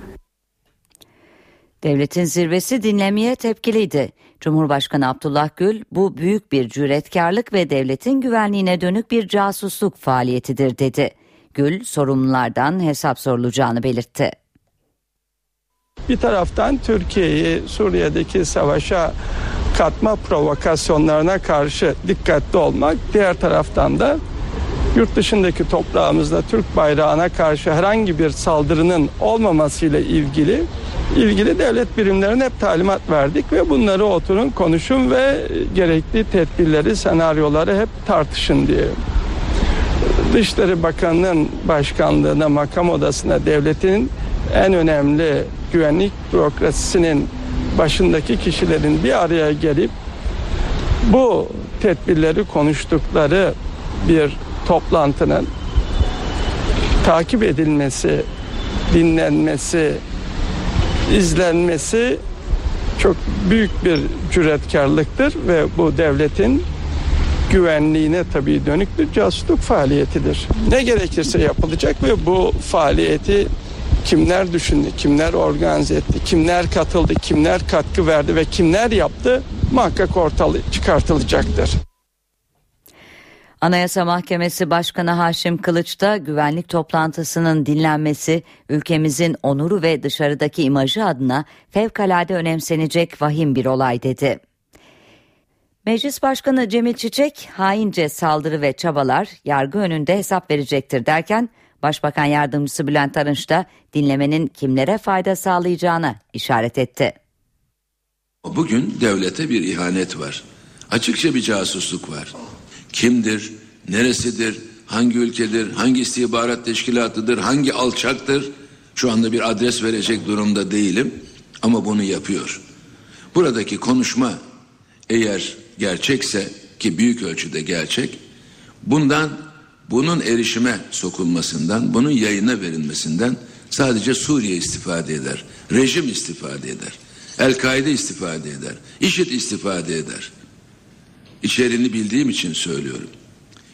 Devletin zirvesi dinlemeye tepkiliydi. Cumhurbaşkanı Abdullah Gül bu büyük bir cüretkarlık ve devletin güvenliğine dönük bir casusluk faaliyetidir dedi. Gül sorumlulardan hesap sorulacağını belirtti. Bir taraftan Türkiye'yi Suriye'deki savaşa katma provokasyonlarına karşı dikkatli olmak, diğer taraftan da yurt dışındaki toprağımızda Türk bayrağına karşı herhangi bir saldırının olmamasıyla ilgili ilgili devlet birimlerine hep talimat verdik ve bunları oturun konuşun ve gerekli tedbirleri, senaryoları hep tartışın diye. Dışişleri Bakanı'nın başkanlığına, makam odasına devletin en önemli güvenlik bürokrasisinin başındaki kişilerin bir araya gelip bu tedbirleri konuştukları bir toplantının takip edilmesi, dinlenmesi, izlenmesi çok büyük bir cüretkarlıktır ve bu devletin güvenliğine tabii dönük bir casusluk faaliyetidir. Ne gerekirse yapılacak ve bu faaliyeti kimler düşündü, kimler organize etti, kimler katıldı, kimler katkı verdi ve kimler yaptı muhakkak ortalığı çıkartılacaktır. Anayasa Mahkemesi Başkanı Haşim Kılıç da güvenlik toplantısının dinlenmesi ülkemizin onuru ve dışarıdaki imajı adına fevkalade önemsenecek vahim bir olay dedi. Meclis Başkanı Cemil Çiçek haince saldırı ve çabalar yargı önünde hesap verecektir derken Başbakan Yardımcısı Bülent Arınç da dinlemenin kimlere fayda sağlayacağına işaret etti. Bugün devlete bir ihanet var. Açıkça bir casusluk var. Kimdir, neresidir, hangi ülkedir, hangi istihbarat teşkilatıdır, hangi alçaktır? Şu anda bir adres verecek durumda değilim ama bunu yapıyor. Buradaki konuşma eğer gerçekse ki büyük ölçüde gerçek, bundan bunun erişime sokulmasından, bunun yayına verilmesinden sadece Suriye istifade eder. Rejim istifade eder. El-Kaide istifade eder. IŞİD istifade eder. İçeriğini bildiğim için söylüyorum.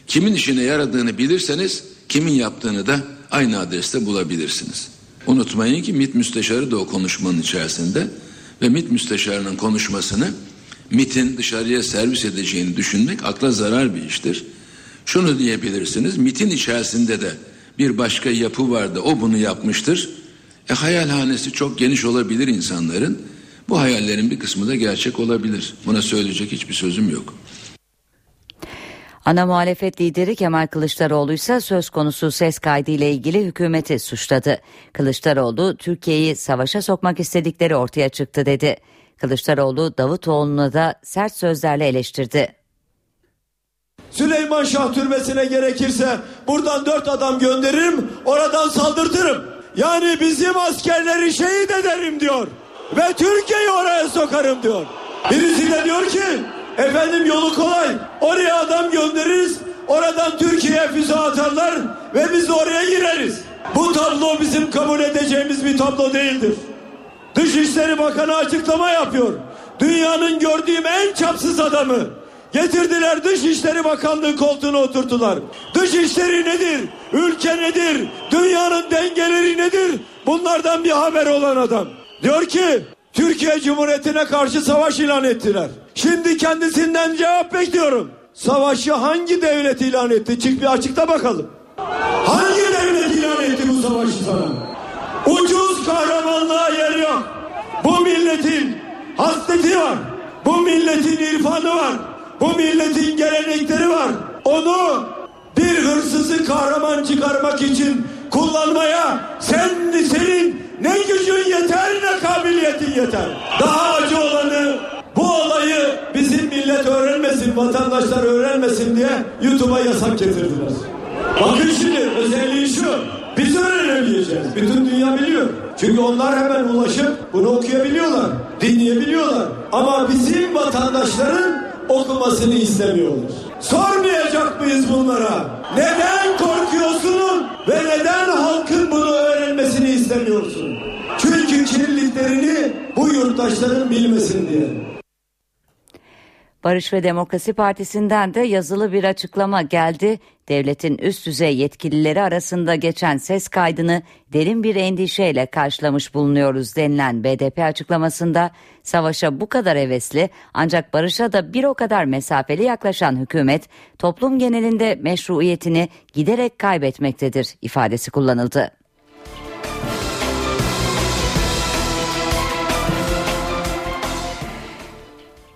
Kimin işine yaradığını bilirseniz kimin yaptığını da aynı adreste bulabilirsiniz. Unutmayın ki MİT müsteşarı da o konuşmanın içerisinde ve MİT müsteşarının konuşmasını MİT'in dışarıya servis edeceğini düşünmek akla zarar bir iştir. Şunu diyebilirsiniz MİT'in içerisinde de bir başka yapı vardı o bunu yapmıştır. E hayalhanesi çok geniş olabilir insanların. Bu hayallerin bir kısmı da gerçek olabilir. Buna söyleyecek hiçbir sözüm yok. Ana muhalefet lideri Kemal Kılıçdaroğlu ise söz konusu ses kaydı ile ilgili hükümeti suçladı. Kılıçdaroğlu Türkiye'yi savaşa sokmak istedikleri ortaya çıktı dedi. Kılıçdaroğlu Davutoğlu'nu da sert sözlerle eleştirdi. Süleyman Şah türbesine gerekirse buradan dört adam gönderirim, oradan saldırtırım. Yani bizim askerleri şehit ederim diyor. Ve Türkiye'yi oraya sokarım diyor. Birisi de diyor ki efendim yolu kolay. Oraya adam göndeririz. Oradan Türkiye'ye füze atarlar ve biz oraya gireriz. Bu tablo bizim kabul edeceğimiz bir tablo değildir. Dışişleri Bakanı açıklama yapıyor. Dünyanın gördüğüm en çapsız adamı. Getirdiler Dışişleri Bakanlığı koltuğuna oturttular. Dışişleri nedir? Ülke nedir? Dünyanın dengeleri nedir? Bunlardan bir haber olan adam. Diyor ki Türkiye Cumhuriyeti'ne karşı savaş ilan ettiler. Şimdi kendisinden cevap bekliyorum. Savaşı hangi devlet ilan etti? Çık bir açıkta bakalım. Hangi devlet ilan etti bu savaşı sana? Ucuz kahramanlığa yer yok. Bu milletin hasreti var. Bu milletin irfanı var. Bu milletin gelenekleri var. Onu bir hırsızı kahraman çıkarmak için kullanmaya sen senin ne gücün yeter ne kabiliyetin yeter. Daha acı olanı bu olayı bizim millet öğrenmesin, vatandaşlar öğrenmesin diye YouTube'a yasak getirdiler. Bakın şimdi özelliği şu. Biz öğrenemeyeceğiz. Bütün dünya biliyor. Çünkü onlar hemen ulaşıp bunu okuyabiliyorlar, dinleyebiliyorlar. Ama bizim vatandaşların okumasını istemiyorlar. Sormayacak mıyız bunlara? Neden korkuyorsun ve neden halkın bunu öğrenmesini istemiyorsun? Çünkü kirliliklerini bu yurttaşların bilmesin diye. Barış ve Demokrasi Partisi'nden de yazılı bir açıklama geldi. Devletin üst düzey yetkilileri arasında geçen ses kaydını derin bir endişeyle karşılamış bulunuyoruz denilen BDP açıklamasında savaşa bu kadar hevesli ancak barışa da bir o kadar mesafeli yaklaşan hükümet toplum genelinde meşruiyetini giderek kaybetmektedir ifadesi kullanıldı.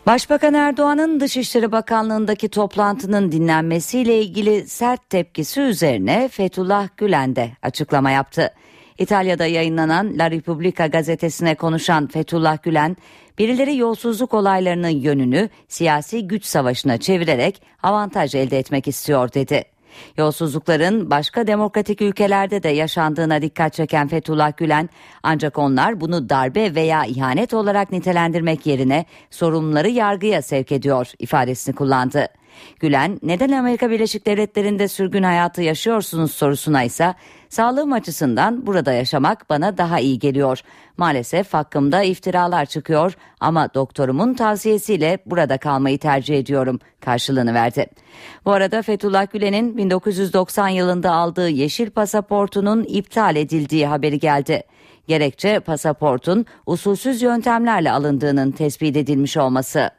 Başbakan Erdoğan'ın Dışişleri Bakanlığı'ndaki toplantının dinlenmesiyle ilgili sert tepkisi üzerine Fethullah Gülen de açıklama yaptı. İtalya'da yayınlanan La Repubblica gazetesine konuşan Fethullah Gülen, birileri yolsuzluk olaylarının yönünü siyasi güç savaşına çevirerek avantaj elde etmek istiyor dedi. Yolsuzlukların başka demokratik ülkelerde de yaşandığına dikkat çeken Fethullah Gülen ancak onlar bunu darbe veya ihanet olarak nitelendirmek yerine sorumluları yargıya sevk ediyor ifadesini kullandı. Gülen neden Amerika Birleşik Devletleri'nde sürgün hayatı yaşıyorsunuz sorusuna ise sağlığım açısından burada yaşamak bana daha iyi geliyor. Maalesef hakkımda iftiralar çıkıyor ama doktorumun tavsiyesiyle burada kalmayı tercih ediyorum karşılığını verdi. Bu arada Fethullah Gülen'in 1990 yılında aldığı yeşil pasaportunun iptal edildiği haberi geldi. Gerekçe pasaportun usulsüz yöntemlerle alındığının tespit edilmiş olması.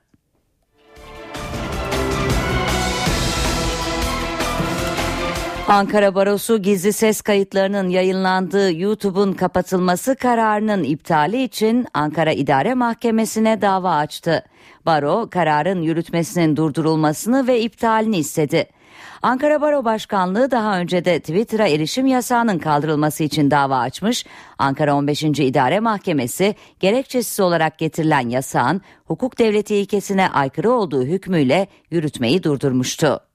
Ankara Barosu gizli ses kayıtlarının yayınlandığı YouTube'un kapatılması kararının iptali için Ankara İdare Mahkemesi'ne dava açtı. Baro kararın yürütmesinin durdurulmasını ve iptalini istedi. Ankara Baro Başkanlığı daha önce de Twitter'a erişim yasağının kaldırılması için dava açmış. Ankara 15. İdare Mahkemesi gerekçesiz olarak getirilen yasağın hukuk devleti ilkesine aykırı olduğu hükmüyle yürütmeyi durdurmuştu.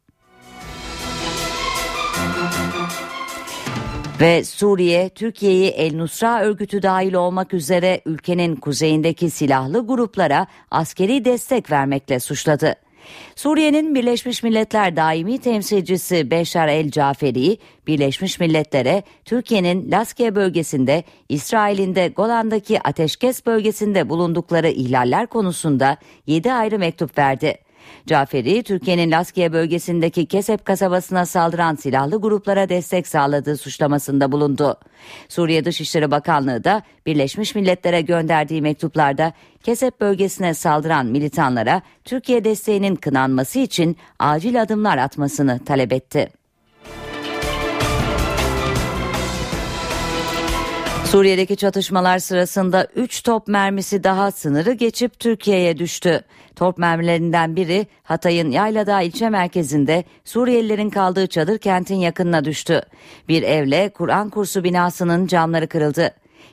Ve Suriye, Türkiye'yi El Nusra örgütü dahil olmak üzere ülkenin kuzeyindeki silahlı gruplara askeri destek vermekle suçladı. Suriye'nin Birleşmiş Milletler daimi temsilcisi Beşar El Caferi, Birleşmiş Milletler'e Türkiye'nin Laskiye bölgesinde, İsrail'in de Golan'daki ateşkes bölgesinde bulundukları ihlaller konusunda 7 ayrı mektup verdi. Caferi, Türkiye'nin Laskiye bölgesindeki Kesep kasabasına saldıran silahlı gruplara destek sağladığı suçlamasında bulundu. Suriye Dışişleri Bakanlığı da Birleşmiş Milletler'e gönderdiği mektuplarda Kesep bölgesine saldıran militanlara Türkiye desteğinin kınanması için acil adımlar atmasını talep etti. Suriye'deki çatışmalar sırasında 3 top mermisi daha sınırı geçip Türkiye'ye düştü. Top mermilerinden biri Hatay'ın Yayladağ ilçe merkezinde Suriyelilerin kaldığı çadır kentin yakınına düştü. Bir evle Kur'an kursu binasının camları kırıldı.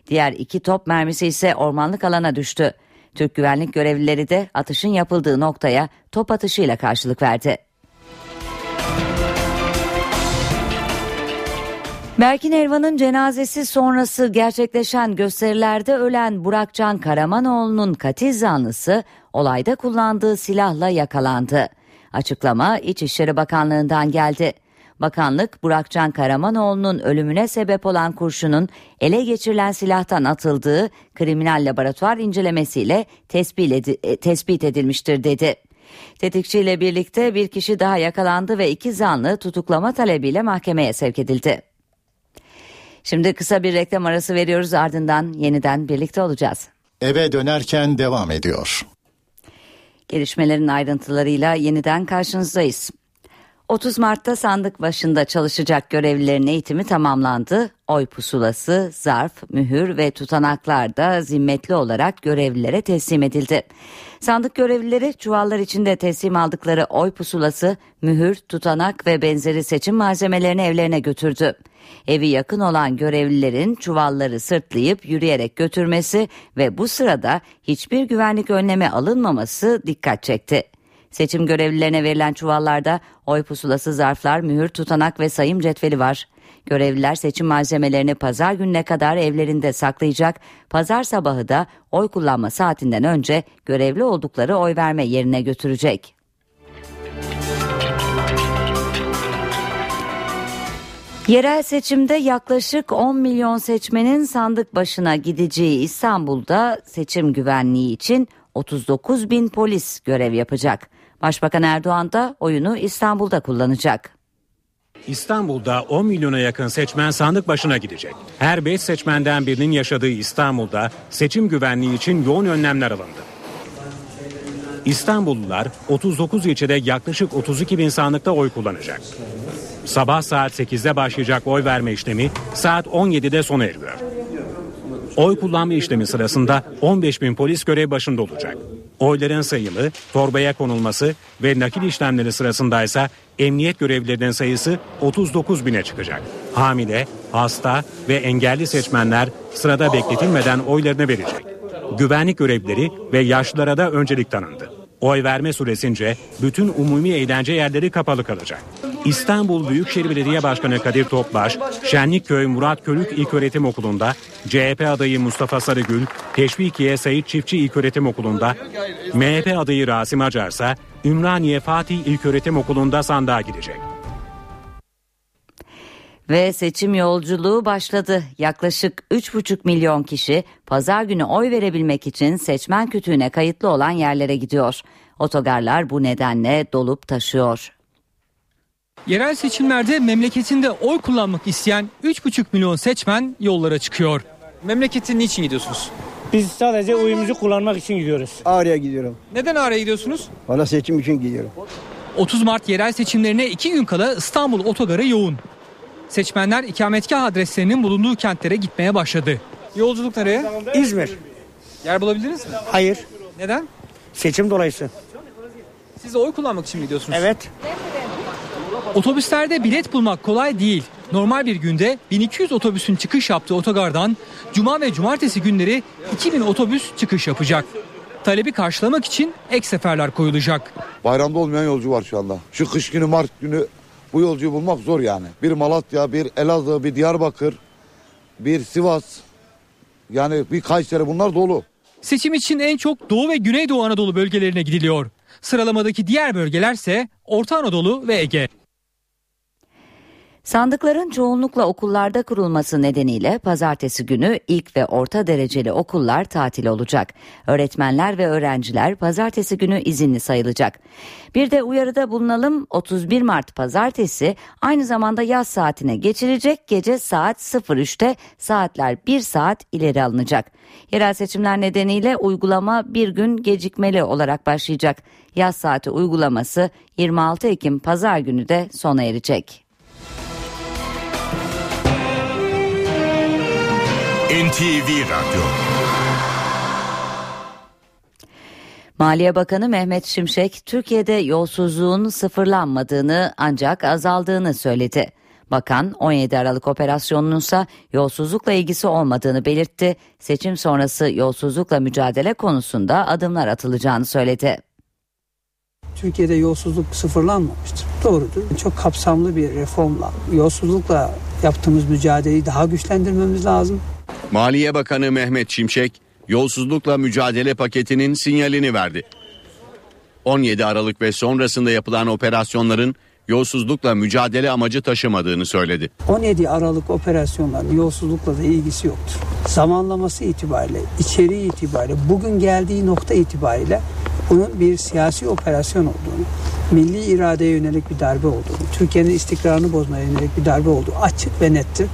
Diğer iki top mermisi ise ormanlık alana düştü. Türk güvenlik görevlileri de atışın yapıldığı noktaya top atışıyla karşılık verdi. Berkin Elvan'ın cenazesi sonrası gerçekleşen gösterilerde ölen Burakcan Karamanoğlu'nun katil zanlısı olayda kullandığı silahla yakalandı. Açıklama İçişleri Bakanlığı'ndan geldi. Bakanlık Burakcan Karamanoğlu'nun ölümüne sebep olan kurşunun ele geçirilen silahtan atıldığı kriminal laboratuvar incelemesiyle tespit edilmiştir dedi. Tetikçiyle birlikte bir kişi daha yakalandı ve iki zanlı tutuklama talebiyle mahkemeye sevk edildi. Şimdi kısa bir reklam arası veriyoruz ardından yeniden birlikte olacağız. eve dönerken devam ediyor. Gelişmelerin ayrıntılarıyla yeniden karşınızdayız. 30 Mart'ta sandık başında çalışacak görevlilerin eğitimi tamamlandı. Oy pusulası, zarf, mühür ve tutanaklar da zimmetli olarak görevlilere teslim edildi. Sandık görevlileri çuvallar içinde teslim aldıkları oy pusulası, mühür, tutanak ve benzeri seçim malzemelerini evlerine götürdü. Evi yakın olan görevlilerin çuvalları sırtlayıp yürüyerek götürmesi ve bu sırada hiçbir güvenlik önlemi alınmaması dikkat çekti. Seçim görevlilerine verilen çuvallarda oy pusulası zarflar, mühür, tutanak ve sayım cetveli var. Görevliler seçim malzemelerini pazar gününe kadar evlerinde saklayacak. Pazar sabahı da oy kullanma saatinden önce görevli oldukları oy verme yerine götürecek. Yerel seçimde yaklaşık 10 milyon seçmenin sandık başına gideceği İstanbul'da seçim güvenliği için 39 bin polis görev yapacak. Başbakan Erdoğan da oyunu İstanbul'da kullanacak. İstanbul'da 10 milyona yakın seçmen sandık başına gidecek. Her 5 seçmenden birinin yaşadığı İstanbul'da seçim güvenliği için yoğun önlemler alındı. İstanbullular 39 ilçede yaklaşık 32 bin sandıkta oy kullanacak. Sabah saat 8'de başlayacak oy verme işlemi saat 17'de sona eriyor. Oy kullanma işlemi sırasında 15 bin polis görev başında olacak. Oyların sayımı, torbaya konulması ve nakil işlemleri sırasında ise emniyet görevlilerinin sayısı 39 bine çıkacak. Hamile, hasta ve engelli seçmenler sırada bekletilmeden oylarını verecek. Güvenlik görevlileri ve yaşlılara da öncelik tanındı. Oy verme süresince bütün umumi eğlence yerleri kapalı kalacak. İstanbul Büyükşehir Belediye Başkanı Kadir Topbaş, Şenlikköy Murat Körük İlköğretim Okulu'nda, CHP adayı Mustafa Sarıgül, Teşvikiye Sayit Çiftçi İlköğretim Okulu'nda, MHP adayı Rasim Acar ise Ümraniye Fatih İlköğretim Okulu'nda sandığa gidecek. Ve seçim yolculuğu başladı. Yaklaşık 3,5 milyon kişi pazar günü oy verebilmek için seçmen kütüğüne kayıtlı olan yerlere gidiyor. Otogarlar bu nedenle dolup taşıyor. Yerel seçimlerde memleketinde oy kullanmak isteyen 3,5 milyon seçmen yollara çıkıyor. Memleketin niçin gidiyorsunuz? Biz sadece oyumuzu kullanmak için gidiyoruz. Ağrı'ya gidiyorum. Neden Ağrı'ya gidiyorsunuz? Valla seçim için gidiyorum. 30 Mart yerel seçimlerine 2 gün kala İstanbul otogarı yoğun. Seçmenler ikametgah adreslerinin bulunduğu kentlere gitmeye başladı. Yolculuk nereye? İzmir. Yer bulabildiniz mi? Hayır. Neden? Seçim dolayısı. Siz de oy kullanmak için mi gidiyorsunuz? Evet. Otobüslerde bilet bulmak kolay değil. Normal bir günde 1200 otobüsün çıkış yaptığı otogardan cuma ve cumartesi günleri 2000 otobüs çıkış yapacak. Talebi karşılamak için ek seferler koyulacak. Bayramda olmayan yolcu var şu anda. Şu kış günü Mart günü bu yolcuyu bulmak zor yani. Bir Malatya, bir Elazığ, bir Diyarbakır, bir Sivas, yani bir Kayseri bunlar dolu. Seçim için en çok Doğu ve Güneydoğu Anadolu bölgelerine gidiliyor. Sıralamadaki diğer bölgelerse Orta Anadolu ve Ege. Sandıkların çoğunlukla okullarda kurulması nedeniyle pazartesi günü ilk ve orta dereceli okullar tatil olacak. Öğretmenler ve öğrenciler pazartesi günü izinli sayılacak. Bir de uyarıda bulunalım 31 Mart pazartesi aynı zamanda yaz saatine geçilecek gece saat 03'te saatler 1 saat ileri alınacak. Yerel seçimler nedeniyle uygulama bir gün gecikmeli olarak başlayacak. Yaz saati uygulaması 26 Ekim pazar günü de sona erecek. NTV Radyo Maliye Bakanı Mehmet Şimşek, Türkiye'de yolsuzluğun sıfırlanmadığını ancak azaldığını söyledi. Bakan 17 Aralık operasyonunun ise yolsuzlukla ilgisi olmadığını belirtti. Seçim sonrası yolsuzlukla mücadele konusunda adımlar atılacağını söyledi. Türkiye'de yolsuzluk sıfırlanmamıştır. Doğrudur. Çok kapsamlı bir reformla yolsuzlukla yaptığımız mücadeleyi daha güçlendirmemiz lazım. Maliye Bakanı Mehmet Şimşek yolsuzlukla mücadele paketinin sinyalini verdi. 17 Aralık ve sonrasında yapılan operasyonların yolsuzlukla mücadele amacı taşımadığını söyledi. 17 Aralık operasyonlarının yolsuzlukla da ilgisi yoktur. Zamanlaması itibariyle, içeriği itibariyle, bugün geldiği nokta itibariyle bunun bir siyasi operasyon olduğunu, milli iradeye yönelik bir darbe olduğunu, Türkiye'nin istikrarını bozmaya yönelik bir darbe olduğu açık ve nettir.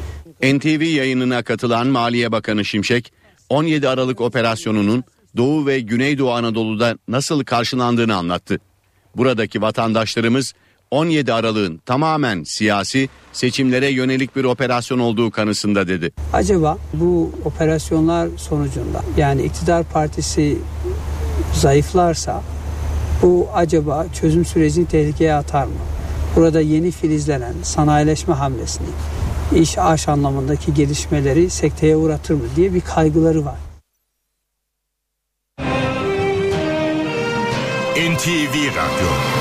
NTV yayınına katılan Maliye Bakanı Şimşek, 17 Aralık operasyonunun Doğu ve Güneydoğu Anadolu'da nasıl karşılandığını anlattı. Buradaki vatandaşlarımız 17 Aralık'ın tamamen siyasi seçimlere yönelik bir operasyon olduğu kanısında dedi. Acaba bu operasyonlar sonucunda yani iktidar partisi zayıflarsa bu acaba çözüm sürecini tehlikeye atar mı? Burada yeni filizlenen sanayileşme hamlesini, iş aş anlamındaki gelişmeleri sekteye uğratır mı diye bir kaygıları var. NTV Radyo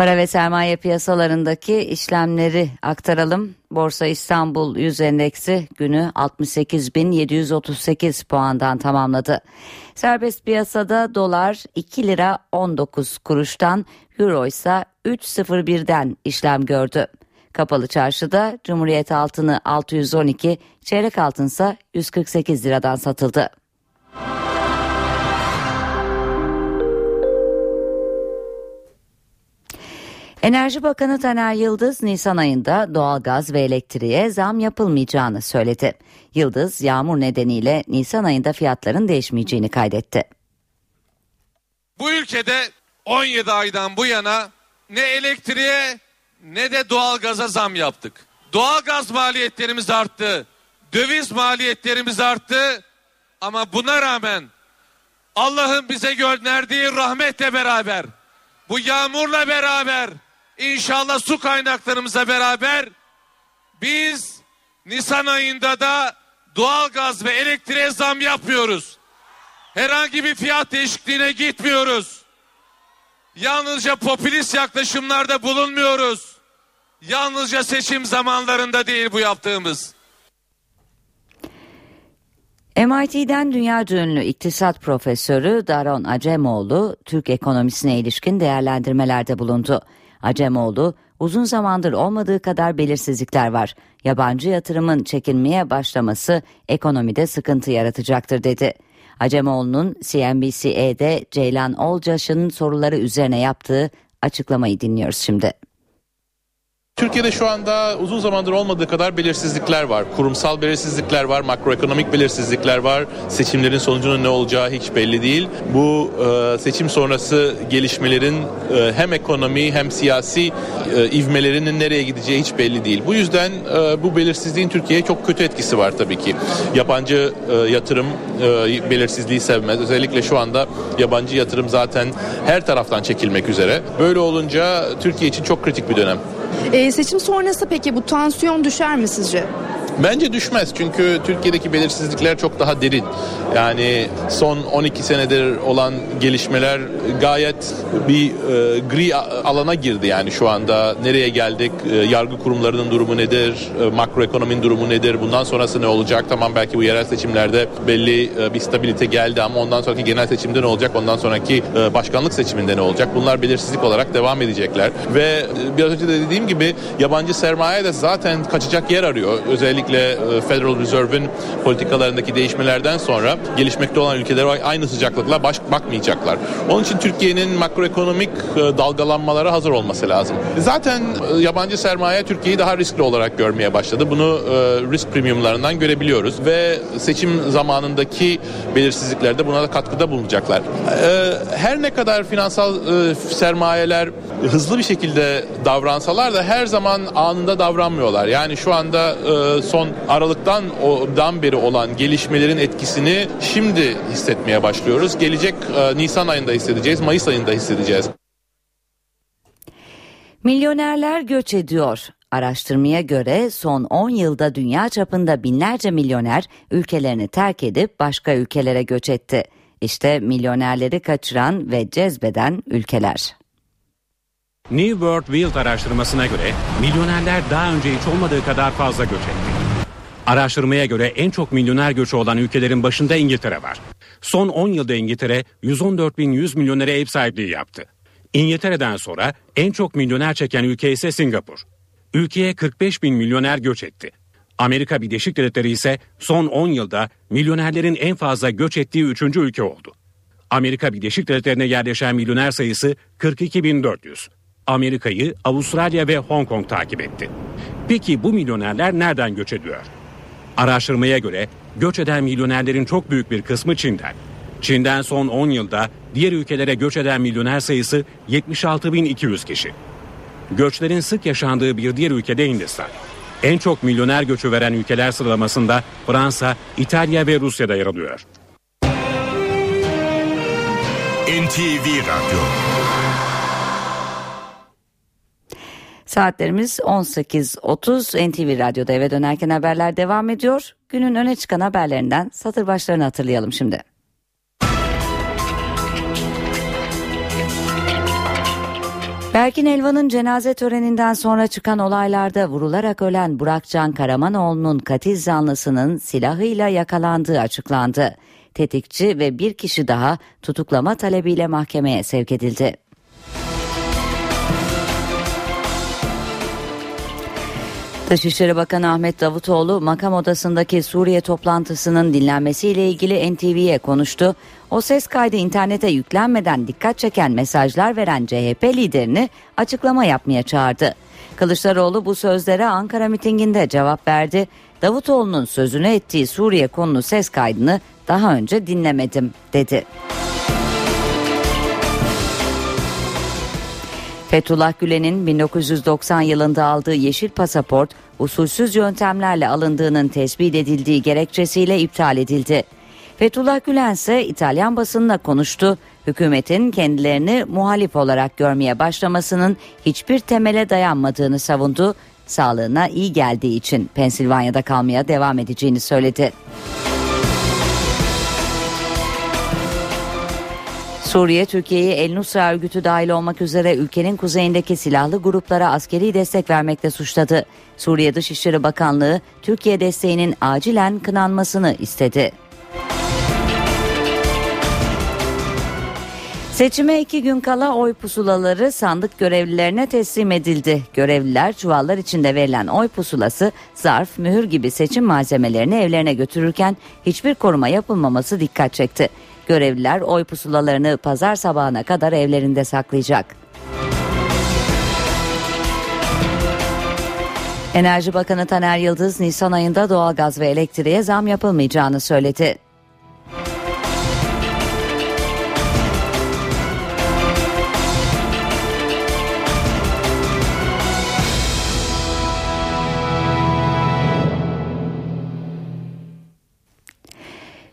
Para ve sermaye piyasalarındaki işlemleri aktaralım. Borsa İstanbul 100 endeksi günü 68.738 puandan tamamladı. Serbest piyasada dolar 2 lira 19 kuruştan, euro ise 3.01'den işlem gördü. Kapalı çarşıda Cumhuriyet altını 612, çeyrek altınsa 148 liradan satıldı. Enerji Bakanı Taner Yıldız Nisan ayında doğalgaz ve elektriğe zam yapılmayacağını söyledi. Yıldız yağmur nedeniyle Nisan ayında fiyatların değişmeyeceğini kaydetti. Bu ülkede 17 aydan bu yana ne elektriğe ne de doğalgaza zam yaptık. Doğalgaz maliyetlerimiz arttı. Döviz maliyetlerimiz arttı. Ama buna rağmen Allah'ın bize gönderdiği rahmetle beraber bu yağmurla beraber İnşallah su kaynaklarımıza beraber biz Nisan ayında da doğalgaz ve elektriğe zam yapmıyoruz. Herhangi bir fiyat değişikliğine gitmiyoruz. Yalnızca popülist yaklaşımlarda bulunmuyoruz. Yalnızca seçim zamanlarında değil bu yaptığımız. MIT'den dünya ünlü iktisat profesörü Daron Acemoğlu Türk ekonomisine ilişkin değerlendirmelerde bulundu. Acemoğlu uzun zamandır olmadığı kadar belirsizlikler var. Yabancı yatırımın çekilmeye başlaması ekonomide sıkıntı yaratacaktır dedi. Acemoğlu'nun CNBC'de Ceylan Olcaş'ın soruları üzerine yaptığı açıklamayı dinliyoruz şimdi. Türkiye'de şu anda uzun zamandır olmadığı kadar belirsizlikler var. Kurumsal belirsizlikler var, makroekonomik belirsizlikler var. Seçimlerin sonucunun ne olacağı hiç belli değil. Bu e, seçim sonrası gelişmelerin e, hem ekonomi hem siyasi e, ivmelerinin nereye gideceği hiç belli değil. Bu yüzden e, bu belirsizliğin Türkiye'ye çok kötü etkisi var tabii ki. Yabancı e, yatırım e, belirsizliği sevmez. Özellikle şu anda yabancı yatırım zaten her taraftan çekilmek üzere. Böyle olunca Türkiye için çok kritik bir dönem. Ee, seçim sonrası peki bu tansiyon düşer mi sizce? Bence düşmez çünkü Türkiye'deki belirsizlikler çok daha derin. Yani son 12 senedir olan gelişmeler gayet bir e, gri alana girdi yani şu anda. Nereye geldik? E, yargı kurumlarının durumu nedir? E, makroekonominin durumu nedir? Bundan sonrası ne olacak? Tamam belki bu yerel seçimlerde belli e, bir stabilite geldi ama ondan sonraki genel seçimde ne olacak? Ondan sonraki e, başkanlık seçiminde ne olacak? Bunlar belirsizlik olarak devam edecekler. Ve e, biraz önce de dediğim gibi yabancı sermaye de zaten kaçacak yer arıyor. Özellikle özellikle Federal Reserve'ün politikalarındaki değişmelerden sonra gelişmekte olan ülkelere aynı sıcaklıkla baş bakmayacaklar. Onun için Türkiye'nin makroekonomik dalgalanmalara hazır olması lazım. Zaten yabancı sermaye Türkiye'yi daha riskli olarak görmeye başladı. Bunu risk premiumlarından görebiliyoruz ve seçim zamanındaki belirsizliklerde buna da katkıda bulunacaklar. Her ne kadar finansal sermayeler hızlı bir şekilde davransalar da her zaman anında davranmıyorlar. Yani şu anda son Aralık'tan odan beri olan gelişmelerin etkisini şimdi hissetmeye başlıyoruz. Gelecek e, Nisan ayında hissedeceğiz, Mayıs ayında hissedeceğiz. Milyonerler göç ediyor. Araştırmaya göre son 10 yılda dünya çapında binlerce milyoner ülkelerini terk edip başka ülkelere göç etti. İşte milyonerleri kaçıran ve cezbeden ülkeler. New World Wealth araştırmasına göre milyonerler daha önce hiç olmadığı kadar fazla göç etti. Araştırmaya göre en çok milyoner göçü olan ülkelerin başında İngiltere var. Son 10 yılda İngiltere 114.100 milyonere ev sahipliği yaptı. İngiltere'den sonra en çok milyoner çeken ülke ise Singapur. Ülkeye 45 bin milyoner göç etti. Amerika Birleşik Devletleri ise son 10 yılda milyonerlerin en fazla göç ettiği 3. ülke oldu. Amerika Birleşik Devletleri'ne yerleşen milyoner sayısı 42.400. Amerika'yı, Avustralya ve Hong Kong takip etti. Peki bu milyonerler nereden göç ediyor? Araştırmaya göre göç eden milyonerlerin çok büyük bir kısmı Çin'den. Çin'den son 10 yılda diğer ülkelere göç eden milyoner sayısı 76.200 kişi. Göçlerin sık yaşandığı bir diğer ülkede Hindistan. En çok milyoner göçü veren ülkeler sıralamasında Fransa, İtalya ve Rusya'da yer alıyor. NTV Radyo Saatlerimiz 18.30 NTV Radyo'da eve dönerken haberler devam ediyor. Günün öne çıkan haberlerinden satır başlarını hatırlayalım şimdi. Berkin Elvan'ın cenaze töreninden sonra çıkan olaylarda vurularak ölen Burakcan Karamanoğlu'nun katil zanlısının silahıyla yakalandığı açıklandı. Tetikçi ve bir kişi daha tutuklama talebiyle mahkemeye sevk edildi. Dışişleri Bakanı Ahmet Davutoğlu makam odasındaki Suriye toplantısının dinlenmesiyle ilgili NTV'ye konuştu. O ses kaydı internete yüklenmeden dikkat çeken mesajlar veren CHP liderini açıklama yapmaya çağırdı. Kılıçdaroğlu bu sözlere Ankara mitinginde cevap verdi. Davutoğlu'nun sözünü ettiği Suriye konulu ses kaydını daha önce dinlemedim dedi. Fethullah Gülen'in 1990 yılında aldığı yeşil pasaport usulsüz yöntemlerle alındığının tespit edildiği gerekçesiyle iptal edildi. Fethullah Gülen ise İtalyan basınına konuştu. Hükümetin kendilerini muhalif olarak görmeye başlamasının hiçbir temele dayanmadığını savundu. Sağlığına iyi geldiği için Pensilvanya'da kalmaya devam edeceğini söyledi. Suriye, Türkiye'yi El Nusra örgütü dahil olmak üzere ülkenin kuzeyindeki silahlı gruplara askeri destek vermekle suçladı. Suriye Dışişleri Bakanlığı, Türkiye desteğinin acilen kınanmasını istedi. Seçime iki gün kala oy pusulaları sandık görevlilerine teslim edildi. Görevliler çuvallar içinde verilen oy pusulası, zarf, mühür gibi seçim malzemelerini evlerine götürürken hiçbir koruma yapılmaması dikkat çekti. Görevliler oy pusulalarını pazar sabahına kadar evlerinde saklayacak. Enerji Bakanı Taner Yıldız Nisan ayında doğalgaz ve elektriğe zam yapılmayacağını söyledi.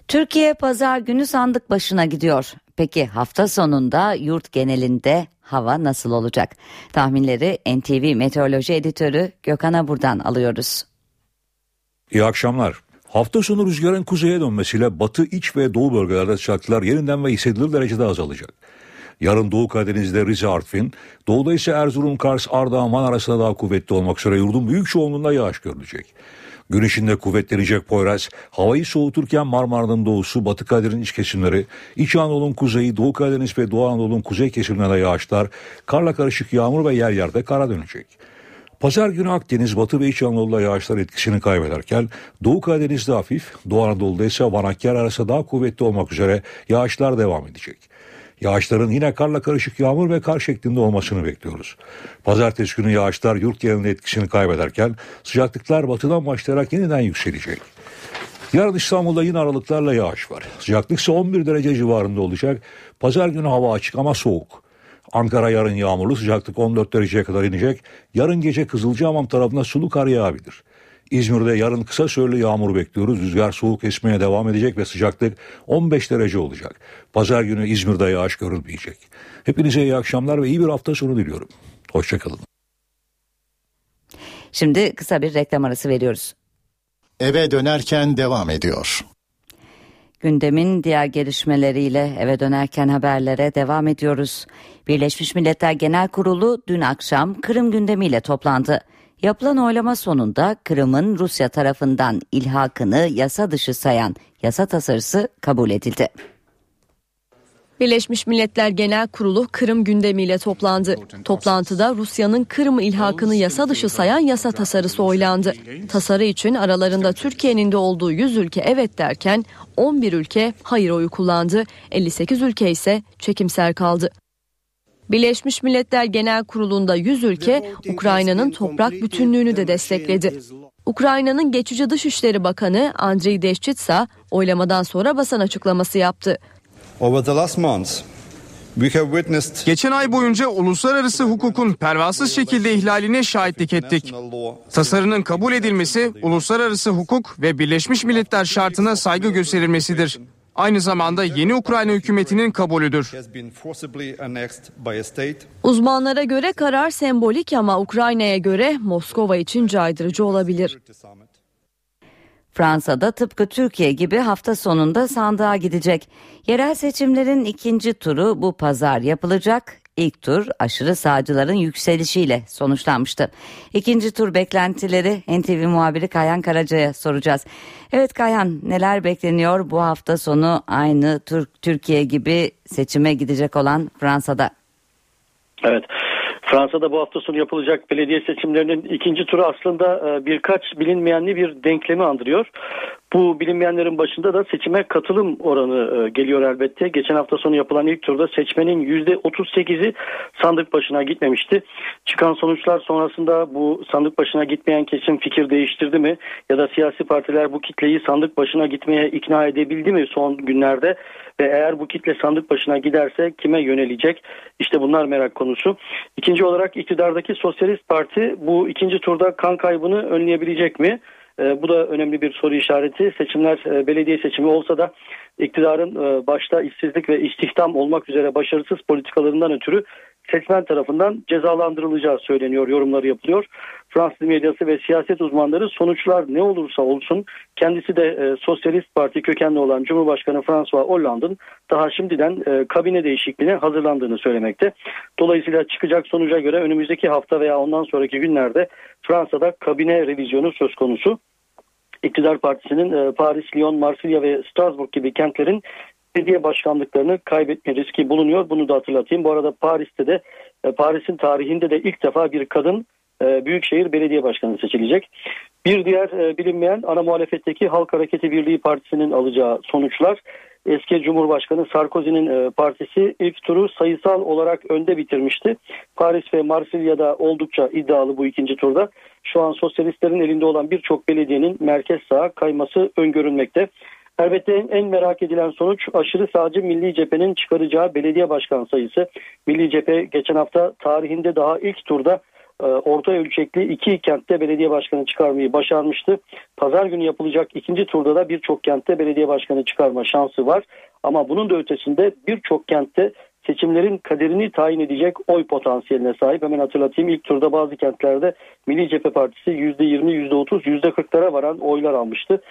Türkiye pazar günü sandık başına gidiyor. Peki hafta sonunda yurt genelinde hava nasıl olacak? Tahminleri NTV Meteoroloji Editörü Gökhan Abur'dan alıyoruz. İyi akşamlar. Hafta sonu rüzgarın kuzeye dönmesiyle batı, iç ve doğu bölgelerde sıcaklıklar yeniden ve hissedilir derecede azalacak. Yarın Doğu Karadeniz'de Rize Artvin, doğuda ise Erzurum, Kars, Ardahan, Van arasında daha kuvvetli olmak üzere yurdun büyük çoğunluğunda yağış görülecek. Gün içinde kuvvetlenecek Poyraz, havayı soğuturken Marmara'nın doğusu, Batı Karadeniz'in iç kesimleri, İç Anadolu'nun kuzeyi, Doğu Karadeniz ve Doğu Anadolu'nun kuzey kesimlerinde yağışlar, karla karışık yağmur ve yer yerde kara dönecek. Pazar günü Akdeniz, Batı ve İç Anadolu'da yağışlar etkisini kaybederken Doğu Karadeniz'de hafif, Doğu Anadolu'da ise Van Hakkari arası daha kuvvetli olmak üzere yağışlar devam edecek. Yağışların yine karla karışık yağmur ve kar şeklinde olmasını bekliyoruz. Pazartesi günü yağışlar yurt genelinde etkisini kaybederken sıcaklıklar batıdan başlayarak yeniden yükselecek. Yarın İstanbul'da yine aralıklarla yağış var. Sıcaklık ise 11 derece civarında olacak. Pazar günü hava açık ama soğuk. Ankara yarın yağmurlu sıcaklık 14 dereceye kadar inecek. Yarın gece Kızılcahamam tarafına sulu kar yağabilir. İzmir'de yarın kısa süreli yağmur bekliyoruz. Rüzgar soğuk esmeye devam edecek ve sıcaklık 15 derece olacak. Pazar günü İzmir'de yağış görülmeyecek. Hepinize iyi akşamlar ve iyi bir hafta sonu diliyorum. Hoşçakalın. Şimdi kısa bir reklam arası veriyoruz. Eve dönerken devam ediyor. Gündemin diğer gelişmeleriyle eve dönerken haberlere devam ediyoruz. Birleşmiş Milletler Genel Kurulu dün akşam Kırım gündemiyle toplandı. Yapılan oylama sonunda Kırım'ın Rusya tarafından ilhakını yasa dışı sayan yasa tasarısı kabul edildi. Birleşmiş Milletler Genel Kurulu Kırım gündemiyle toplandı. Toplantıda Rusya'nın Kırım ilhakını yasa dışı sayan yasa tasarısı oylandı. Tasarı için aralarında Türkiye'nin de olduğu 100 ülke evet derken 11 ülke hayır oyu kullandı. 58 ülke ise çekimser kaldı. Birleşmiş Milletler Genel Kurulu'nda 100 ülke Ukrayna'nın toprak bütünlüğünü de destekledi. Ukrayna'nın geçici Dışişleri Bakanı Andriy Deşçitsa oylamadan sonra basın açıklaması yaptı. Over the last months, we have witnessed Geçen ay boyunca uluslararası hukukun pervasız şekilde ihlaline şahitlik ettik. Tasarının kabul edilmesi uluslararası hukuk ve Birleşmiş Milletler şartına saygı gösterilmesidir. Aynı zamanda yeni Ukrayna hükümetinin kabulüdür. Uzmanlara göre karar sembolik ama Ukrayna'ya göre Moskova için caydırıcı olabilir. Fransa'da tıpkı Türkiye gibi hafta sonunda sandığa gidecek. Yerel seçimlerin ikinci turu bu pazar yapılacak. İlk tur aşırı sağcıların yükselişiyle sonuçlanmıştı. İkinci tur beklentileri NTV muhabiri Kayhan Karaca'ya soracağız. Evet Kayhan neler bekleniyor bu hafta sonu aynı Türk Türkiye gibi seçime gidecek olan Fransa'da? Evet. Fransa'da bu hafta sonu yapılacak belediye seçimlerinin ikinci turu aslında e, birkaç bilinmeyenli bir denklemi andırıyor. Bu bilinmeyenlerin başında da seçime katılım oranı e, geliyor elbette. Geçen hafta sonu yapılan ilk turda seçmenin %38'i sandık başına gitmemişti. Çıkan sonuçlar sonrasında bu sandık başına gitmeyen kesim fikir değiştirdi mi? Ya da siyasi partiler bu kitleyi sandık başına gitmeye ikna edebildi mi son günlerde? Ve eğer bu kitle sandık başına giderse kime yönelecek? İşte bunlar merak konusu. İkinci olarak iktidardaki Sosyalist Parti bu ikinci turda kan kaybını önleyebilecek mi? E, bu da önemli bir soru işareti. Seçimler e, belediye seçimi olsa da iktidarın e, başta işsizlik ve istihdam olmak üzere başarısız politikalarından ötürü seçmen tarafından cezalandırılacağı söyleniyor, yorumları yapılıyor. Fransız medyası ve siyaset uzmanları sonuçlar ne olursa olsun kendisi de e, Sosyalist Parti kökenli olan Cumhurbaşkanı François Hollande'ın daha şimdiden e, kabine değişikliğine hazırlandığını söylemekte. Dolayısıyla çıkacak sonuca göre önümüzdeki hafta veya ondan sonraki günlerde Fransa'da kabine revizyonu söz konusu. İktidar Partisi'nin e, Paris, Lyon, Marsilya ve Strasbourg gibi kentlerin belediye başkanlıklarını kaybetme riski bulunuyor. Bunu da hatırlatayım. Bu arada Paris'te de e, Paris'in tarihinde de ilk defa bir kadın Büyükşehir Belediye Başkanı seçilecek. Bir diğer e, bilinmeyen ana muhalefetteki Halk Hareketi Birliği Partisi'nin alacağı sonuçlar. Eski Cumhurbaşkanı Sarkozy'nin e, partisi ilk turu sayısal olarak önde bitirmişti. Paris ve Marsilya'da oldukça iddialı bu ikinci turda. Şu an sosyalistlerin elinde olan birçok belediyenin merkez sağa kayması öngörülmekte. Elbette en, merak edilen sonuç aşırı sağcı Milli Cephe'nin çıkaracağı belediye başkan sayısı. Milli Cephe geçen hafta tarihinde daha ilk turda e, orta ölçekli iki kentte belediye başkanı çıkarmayı başarmıştı. Pazar günü yapılacak ikinci turda da birçok kentte belediye başkanı çıkarma şansı var. Ama bunun da ötesinde birçok kentte seçimlerin kaderini tayin edecek oy potansiyeline sahip. Hemen hatırlatayım ilk turda bazı kentlerde Milli Cephe Partisi %20, %30, %40'lara varan oylar almıştı.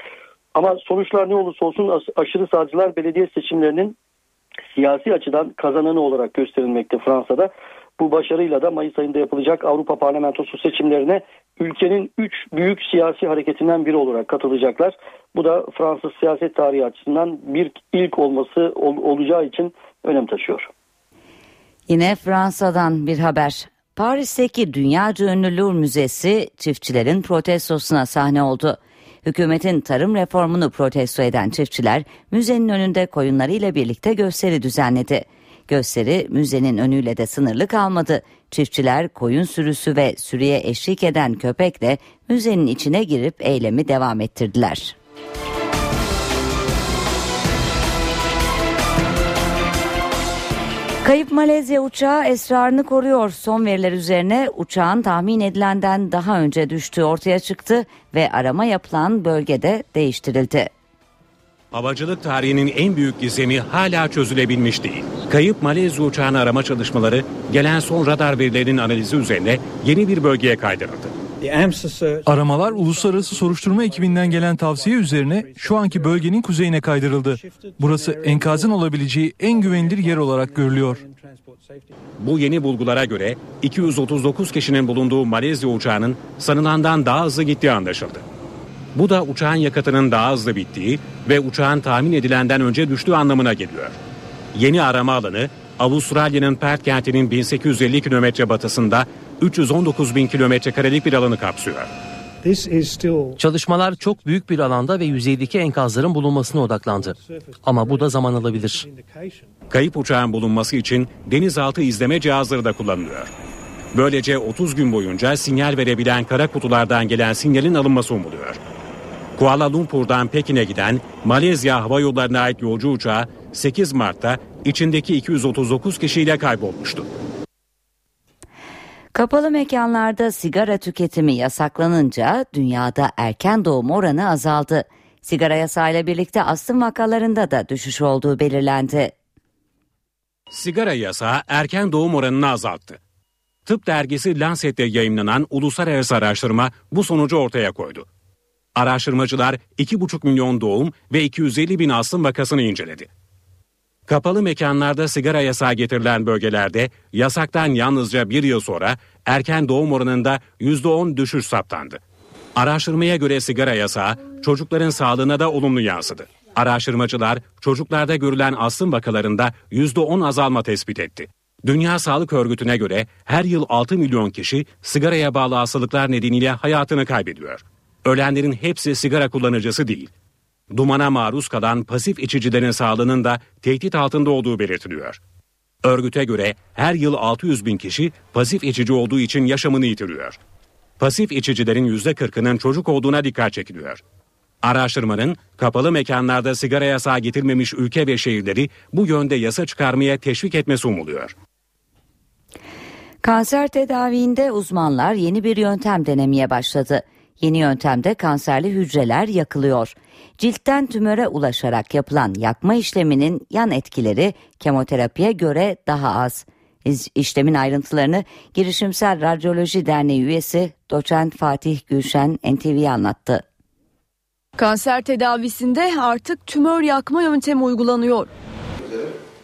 Ama sonuçlar ne olursa olsun aşırı sağcılar belediye seçimlerinin siyasi açıdan kazananı olarak gösterilmekte Fransa'da. Bu başarıyla da Mayıs ayında yapılacak Avrupa Parlamentosu seçimlerine ülkenin 3 büyük siyasi hareketinden biri olarak katılacaklar. Bu da Fransız siyaset tarihi açısından bir ilk olması ol, olacağı için önem taşıyor. Yine Fransa'dan bir haber. Paris'teki dünyaca ünlü Louvre Müzesi çiftçilerin protestosuna sahne oldu. Hükümetin tarım reformunu protesto eden çiftçiler müzenin önünde koyunlarıyla birlikte gösteri düzenledi. Gösteri müzenin önüyle de sınırlı kalmadı. Çiftçiler koyun sürüsü ve sürüye eşlik eden köpekle müzenin içine girip eylemi devam ettirdiler. Kayıp Malezya uçağı esrarını koruyor. Son veriler üzerine uçağın tahmin edilenden daha önce düştüğü ortaya çıktı ve arama yapılan bölgede değiştirildi. Havacılık tarihinin en büyük gizemi hala çözülebilmiş değil. Kayıp Malezya uçağını arama çalışmaları gelen son radar verilerinin analizi üzerine yeni bir bölgeye kaydırıldı. Aramalar uluslararası soruşturma ekibinden gelen tavsiye üzerine şu anki bölgenin kuzeyine kaydırıldı. Burası enkazın olabileceği en güvenilir yer olarak görülüyor. Bu yeni bulgulara göre 239 kişinin bulunduğu Malezya uçağının sanılandan daha hızlı gittiği anlaşıldı. Bu da uçağın yakıtının daha hızlı bittiği ve uçağın tahmin edilenden önce düştüğü anlamına geliyor. Yeni arama alanı Avustralya'nın Perth kentinin 1850 kilometre batısında 319 bin kilometre karelik bir alanı kapsıyor. Çalışmalar çok büyük bir alanda ve yüzeydeki enkazların bulunmasına odaklandı. Ama bu da zaman alabilir. Kayıp uçağın bulunması için denizaltı izleme cihazları da kullanılıyor. Böylece 30 gün boyunca sinyal verebilen kara kutulardan gelen sinyalin alınması umuluyor. Kuala Lumpur'dan Pekin'e giden Malezya Hava Yolları'na ait yolcu uçağı 8 Mart'ta içindeki 239 kişiyle kaybolmuştu. Kapalı mekanlarda sigara tüketimi yasaklanınca dünyada erken doğum oranı azaldı. Sigara yasağıyla birlikte astım vakalarında da düşüş olduğu belirlendi. Sigara yasağı erken doğum oranını azalttı. Tıp dergisi Lancet'te yayınlanan uluslararası araştırma bu sonucu ortaya koydu. Araştırmacılar 2,5 milyon doğum ve 250 bin astım vakasını inceledi. Kapalı mekanlarda sigara yasağı getirilen bölgelerde yasaktan yalnızca bir yıl sonra erken doğum oranında %10 düşüş saptandı. Araştırmaya göre sigara yasağı çocukların sağlığına da olumlu yansıdı. Araştırmacılar çocuklarda görülen astım vakalarında %10 azalma tespit etti. Dünya Sağlık Örgütü'ne göre her yıl 6 milyon kişi sigaraya bağlı hastalıklar nedeniyle hayatını kaybediyor. Ölenlerin hepsi sigara kullanıcısı değil. Dumana maruz kalan pasif içicilerin sağlığının da tehdit altında olduğu belirtiliyor. Örgüte göre her yıl 600 bin kişi pasif içici olduğu için yaşamını yitiriyor. Pasif içicilerin %40'ının çocuk olduğuna dikkat çekiliyor. Araştırmanın kapalı mekanlarda sigara yasağı getirmemiş ülke ve şehirleri bu yönde yasa çıkarmaya teşvik etmesi umuluyor. Kanser tedaviinde uzmanlar yeni bir yöntem denemeye başladı. Yeni yöntemde kanserli hücreler yakılıyor. Ciltten tümöre ulaşarak yapılan yakma işleminin yan etkileri kemoterapiye göre daha az. İşlemin ayrıntılarını Girişimsel Radyoloji Derneği üyesi doçent Fatih Gülşen NTV'ye anlattı. Kanser tedavisinde artık tümör yakma yöntemi uygulanıyor.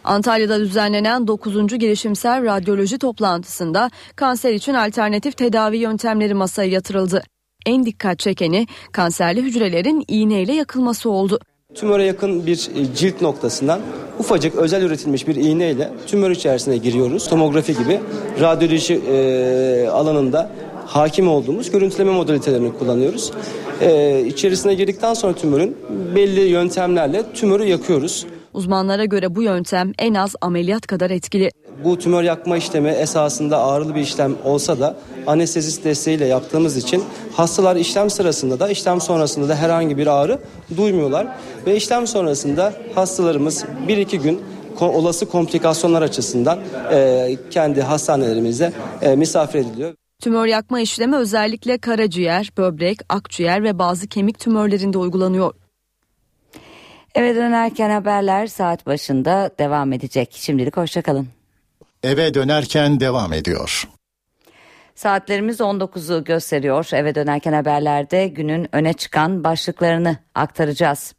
Antalya'da düzenlenen 9. girişimsel radyoloji toplantısında kanser için alternatif tedavi yöntemleri masaya yatırıldı. En dikkat çekeni kanserli hücrelerin iğneyle yakılması oldu. Tümöre yakın bir e, cilt noktasından ufacık özel üretilmiş bir iğneyle tümör içerisine giriyoruz. Tomografi gibi radyoloji e, alanında hakim olduğumuz görüntüleme modalitelerini kullanıyoruz. E, içerisine girdikten sonra tümörün belli yöntemlerle tümörü yakıyoruz. Uzmanlara göre bu yöntem en az ameliyat kadar etkili. Bu tümör yakma işlemi esasında ağrılı bir işlem olsa da anestezist desteğiyle yaptığımız için hastalar işlem sırasında da işlem sonrasında da herhangi bir ağrı duymuyorlar. Ve işlem sonrasında hastalarımız 1-2 gün olası komplikasyonlar açısından e, kendi hastanelerimizde e, misafir ediliyor. Tümör yakma işlemi özellikle karaciğer, böbrek, akciğer ve bazı kemik tümörlerinde uygulanıyor. Eve dönerken haberler saat başında devam edecek. Şimdilik hoşçakalın. Eve dönerken devam ediyor. Saatlerimiz 19'u gösteriyor. Eve dönerken haberlerde günün öne çıkan başlıklarını aktaracağız.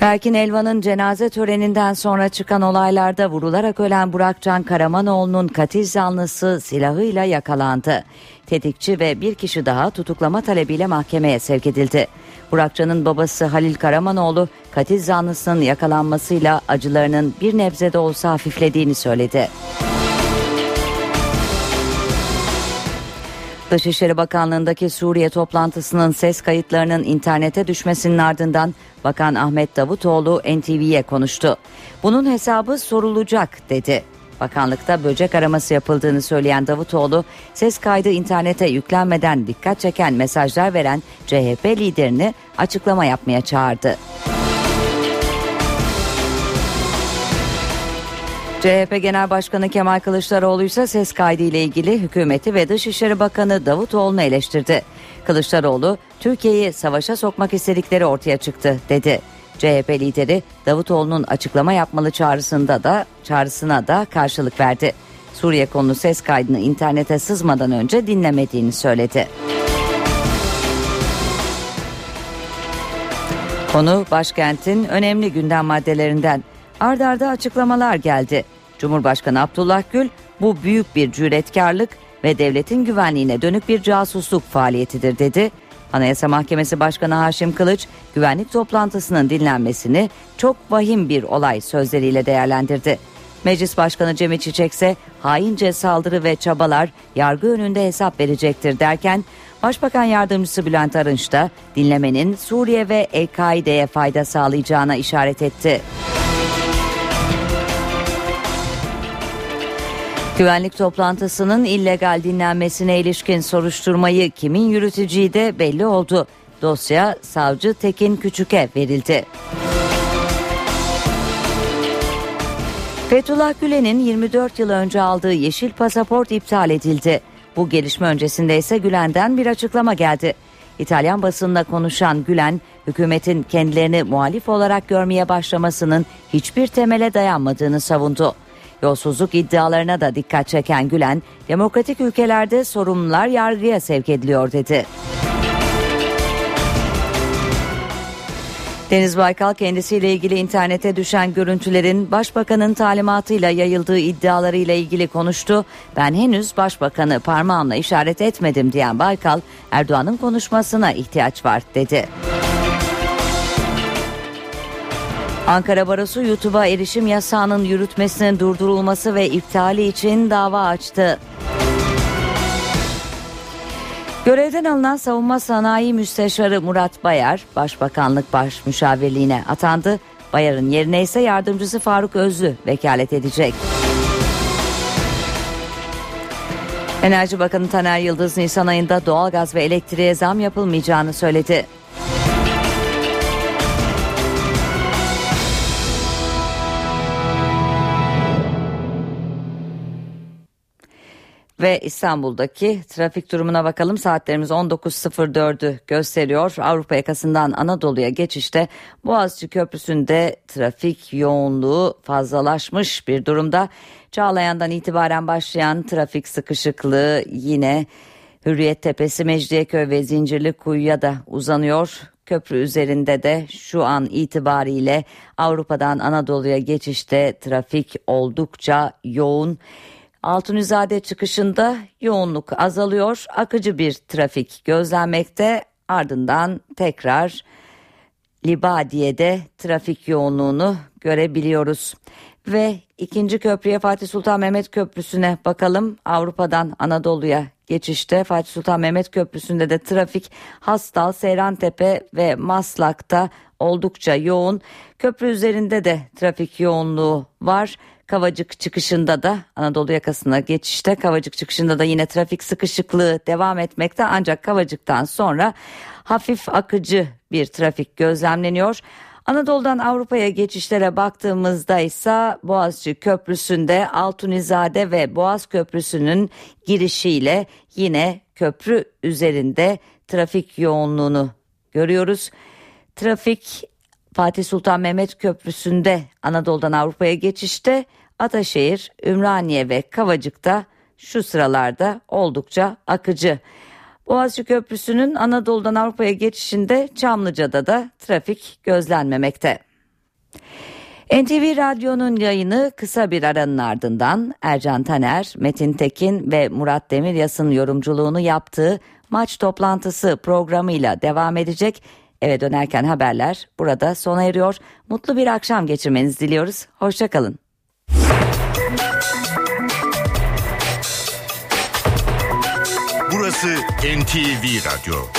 Berkin Elvan'ın cenaze töreninden sonra çıkan olaylarda vurularak ölen Burakcan Karamanoğlu'nun katil zanlısı silahıyla yakalandı. Tetikçi ve bir kişi daha tutuklama talebiyle mahkemeye sevk edildi. Burakcan'ın babası Halil Karamanoğlu katil zanlısının yakalanmasıyla acılarının bir nebze de olsa hafiflediğini söyledi. Dışişleri Bakanlığı'ndaki Suriye toplantısının ses kayıtlarının internete düşmesinin ardından Bakan Ahmet Davutoğlu NTV'ye konuştu. Bunun hesabı sorulacak dedi. Bakanlıkta böcek araması yapıldığını söyleyen Davutoğlu, ses kaydı internete yüklenmeden dikkat çeken mesajlar veren CHP liderini açıklama yapmaya çağırdı. CHP Genel Başkanı Kemal Kılıçdaroğlu ise ses kaydı ile ilgili hükümeti ve Dışişleri Bakanı Davutoğlu'nu eleştirdi. Kılıçdaroğlu, Türkiye'yi savaşa sokmak istedikleri ortaya çıktı dedi. CHP lideri Davutoğlu'nun açıklama yapmalı çağrısında da çağrısına da karşılık verdi. Suriye konulu ses kaydını internete sızmadan önce dinlemediğini söyledi. Konu başkentin önemli gündem maddelerinden. Ardarda arda açıklamalar geldi. Cumhurbaşkanı Abdullah Gül bu büyük bir cüretkarlık ve devletin güvenliğine dönük bir casusluk faaliyetidir dedi. Anayasa Mahkemesi Başkanı Haşim Kılıç güvenlik toplantısının dinlenmesini çok vahim bir olay sözleriyle değerlendirdi. Meclis Başkanı Cemil Çiçek ise haince saldırı ve çabalar yargı önünde hesap verecektir derken Başbakan Yardımcısı Bülent Arınç da dinlemenin Suriye ve El-Kaide'ye fayda sağlayacağına işaret etti. Güvenlik toplantısının illegal dinlenmesine ilişkin soruşturmayı kimin yürüteceği de belli oldu. Dosya savcı Tekin Küçük'e verildi. Fethullah Gülen'in 24 yıl önce aldığı yeşil pasaport iptal edildi. Bu gelişme öncesinde ise Gülen'den bir açıklama geldi. İtalyan basınında konuşan Gülen, hükümetin kendilerini muhalif olarak görmeye başlamasının hiçbir temele dayanmadığını savundu. Yolsuzluk iddialarına da dikkat çeken Gülen, demokratik ülkelerde sorumlular yargıya sevk ediliyor dedi. Deniz Baykal kendisiyle ilgili internete düşen görüntülerin başbakanın talimatıyla yayıldığı iddialarıyla ilgili konuştu. Ben henüz başbakanı parmağımla işaret etmedim diyen Baykal, Erdoğan'ın konuşmasına ihtiyaç var dedi. Ankara Barosu YouTube'a erişim yasağının yürütmesinin durdurulması ve iptali için dava açtı. Görevden alınan Savunma Sanayi Müsteşarı Murat Bayar, Başbakanlık Baş Müşavirliğine atandı. Bayar'ın yerine ise yardımcısı Faruk Özlü vekalet edecek. Enerji Bakanı Taner Yıldız Nisan ayında doğalgaz ve elektriğe zam yapılmayacağını söyledi. Ve İstanbul'daki trafik durumuna bakalım. Saatlerimiz 19.04'ü gösteriyor. Avrupa yakasından Anadolu'ya geçişte Boğaziçi Köprüsü'nde trafik yoğunluğu fazlalaşmış bir durumda. Çağlayan'dan itibaren başlayan trafik sıkışıklığı yine Hürriyet Tepesi, Mecidiyeköy ve Zincirli Kuyu'ya da uzanıyor. Köprü üzerinde de şu an itibariyle Avrupa'dan Anadolu'ya geçişte trafik oldukça yoğun. Altunizade çıkışında yoğunluk azalıyor. Akıcı bir trafik gözlenmekte. Ardından tekrar Libadiye'de trafik yoğunluğunu görebiliyoruz. Ve ikinci köprüye Fatih Sultan Mehmet Köprüsü'ne bakalım. Avrupa'dan Anadolu'ya geçişte Fatih Sultan Mehmet Köprüsü'nde de trafik Hastal, Seyrantepe ve Maslak'ta oldukça yoğun. Köprü üzerinde de trafik yoğunluğu var. Kavacık çıkışında da Anadolu yakasına geçişte Kavacık çıkışında da yine trafik sıkışıklığı devam etmekte ancak Kavacık'tan sonra hafif akıcı bir trafik gözlemleniyor. Anadolu'dan Avrupa'ya geçişlere baktığımızda ise Boğaziçi Köprüsü'nde Altunizade ve Boğaz Köprüsü'nün girişiyle yine köprü üzerinde trafik yoğunluğunu görüyoruz. Trafik Fatih Sultan Mehmet Köprüsü'nde Anadolu'dan Avrupa'ya geçişte Ataşehir, Ümraniye ve Kavacık'ta şu sıralarda oldukça akıcı. Boğaziçi Köprüsü'nün Anadolu'dan Avrupa'ya geçişinde Çamlıca'da da trafik gözlenmemekte. NTV Radyo'nun yayını kısa bir aranın ardından Ercan Taner, Metin Tekin ve Murat Demiryas'ın yorumculuğunu yaptığı maç toplantısı programıyla devam edecek. Eve dönerken haberler burada sona eriyor. Mutlu bir akşam geçirmenizi diliyoruz. Hoşçakalın. Burası NTV Radyo.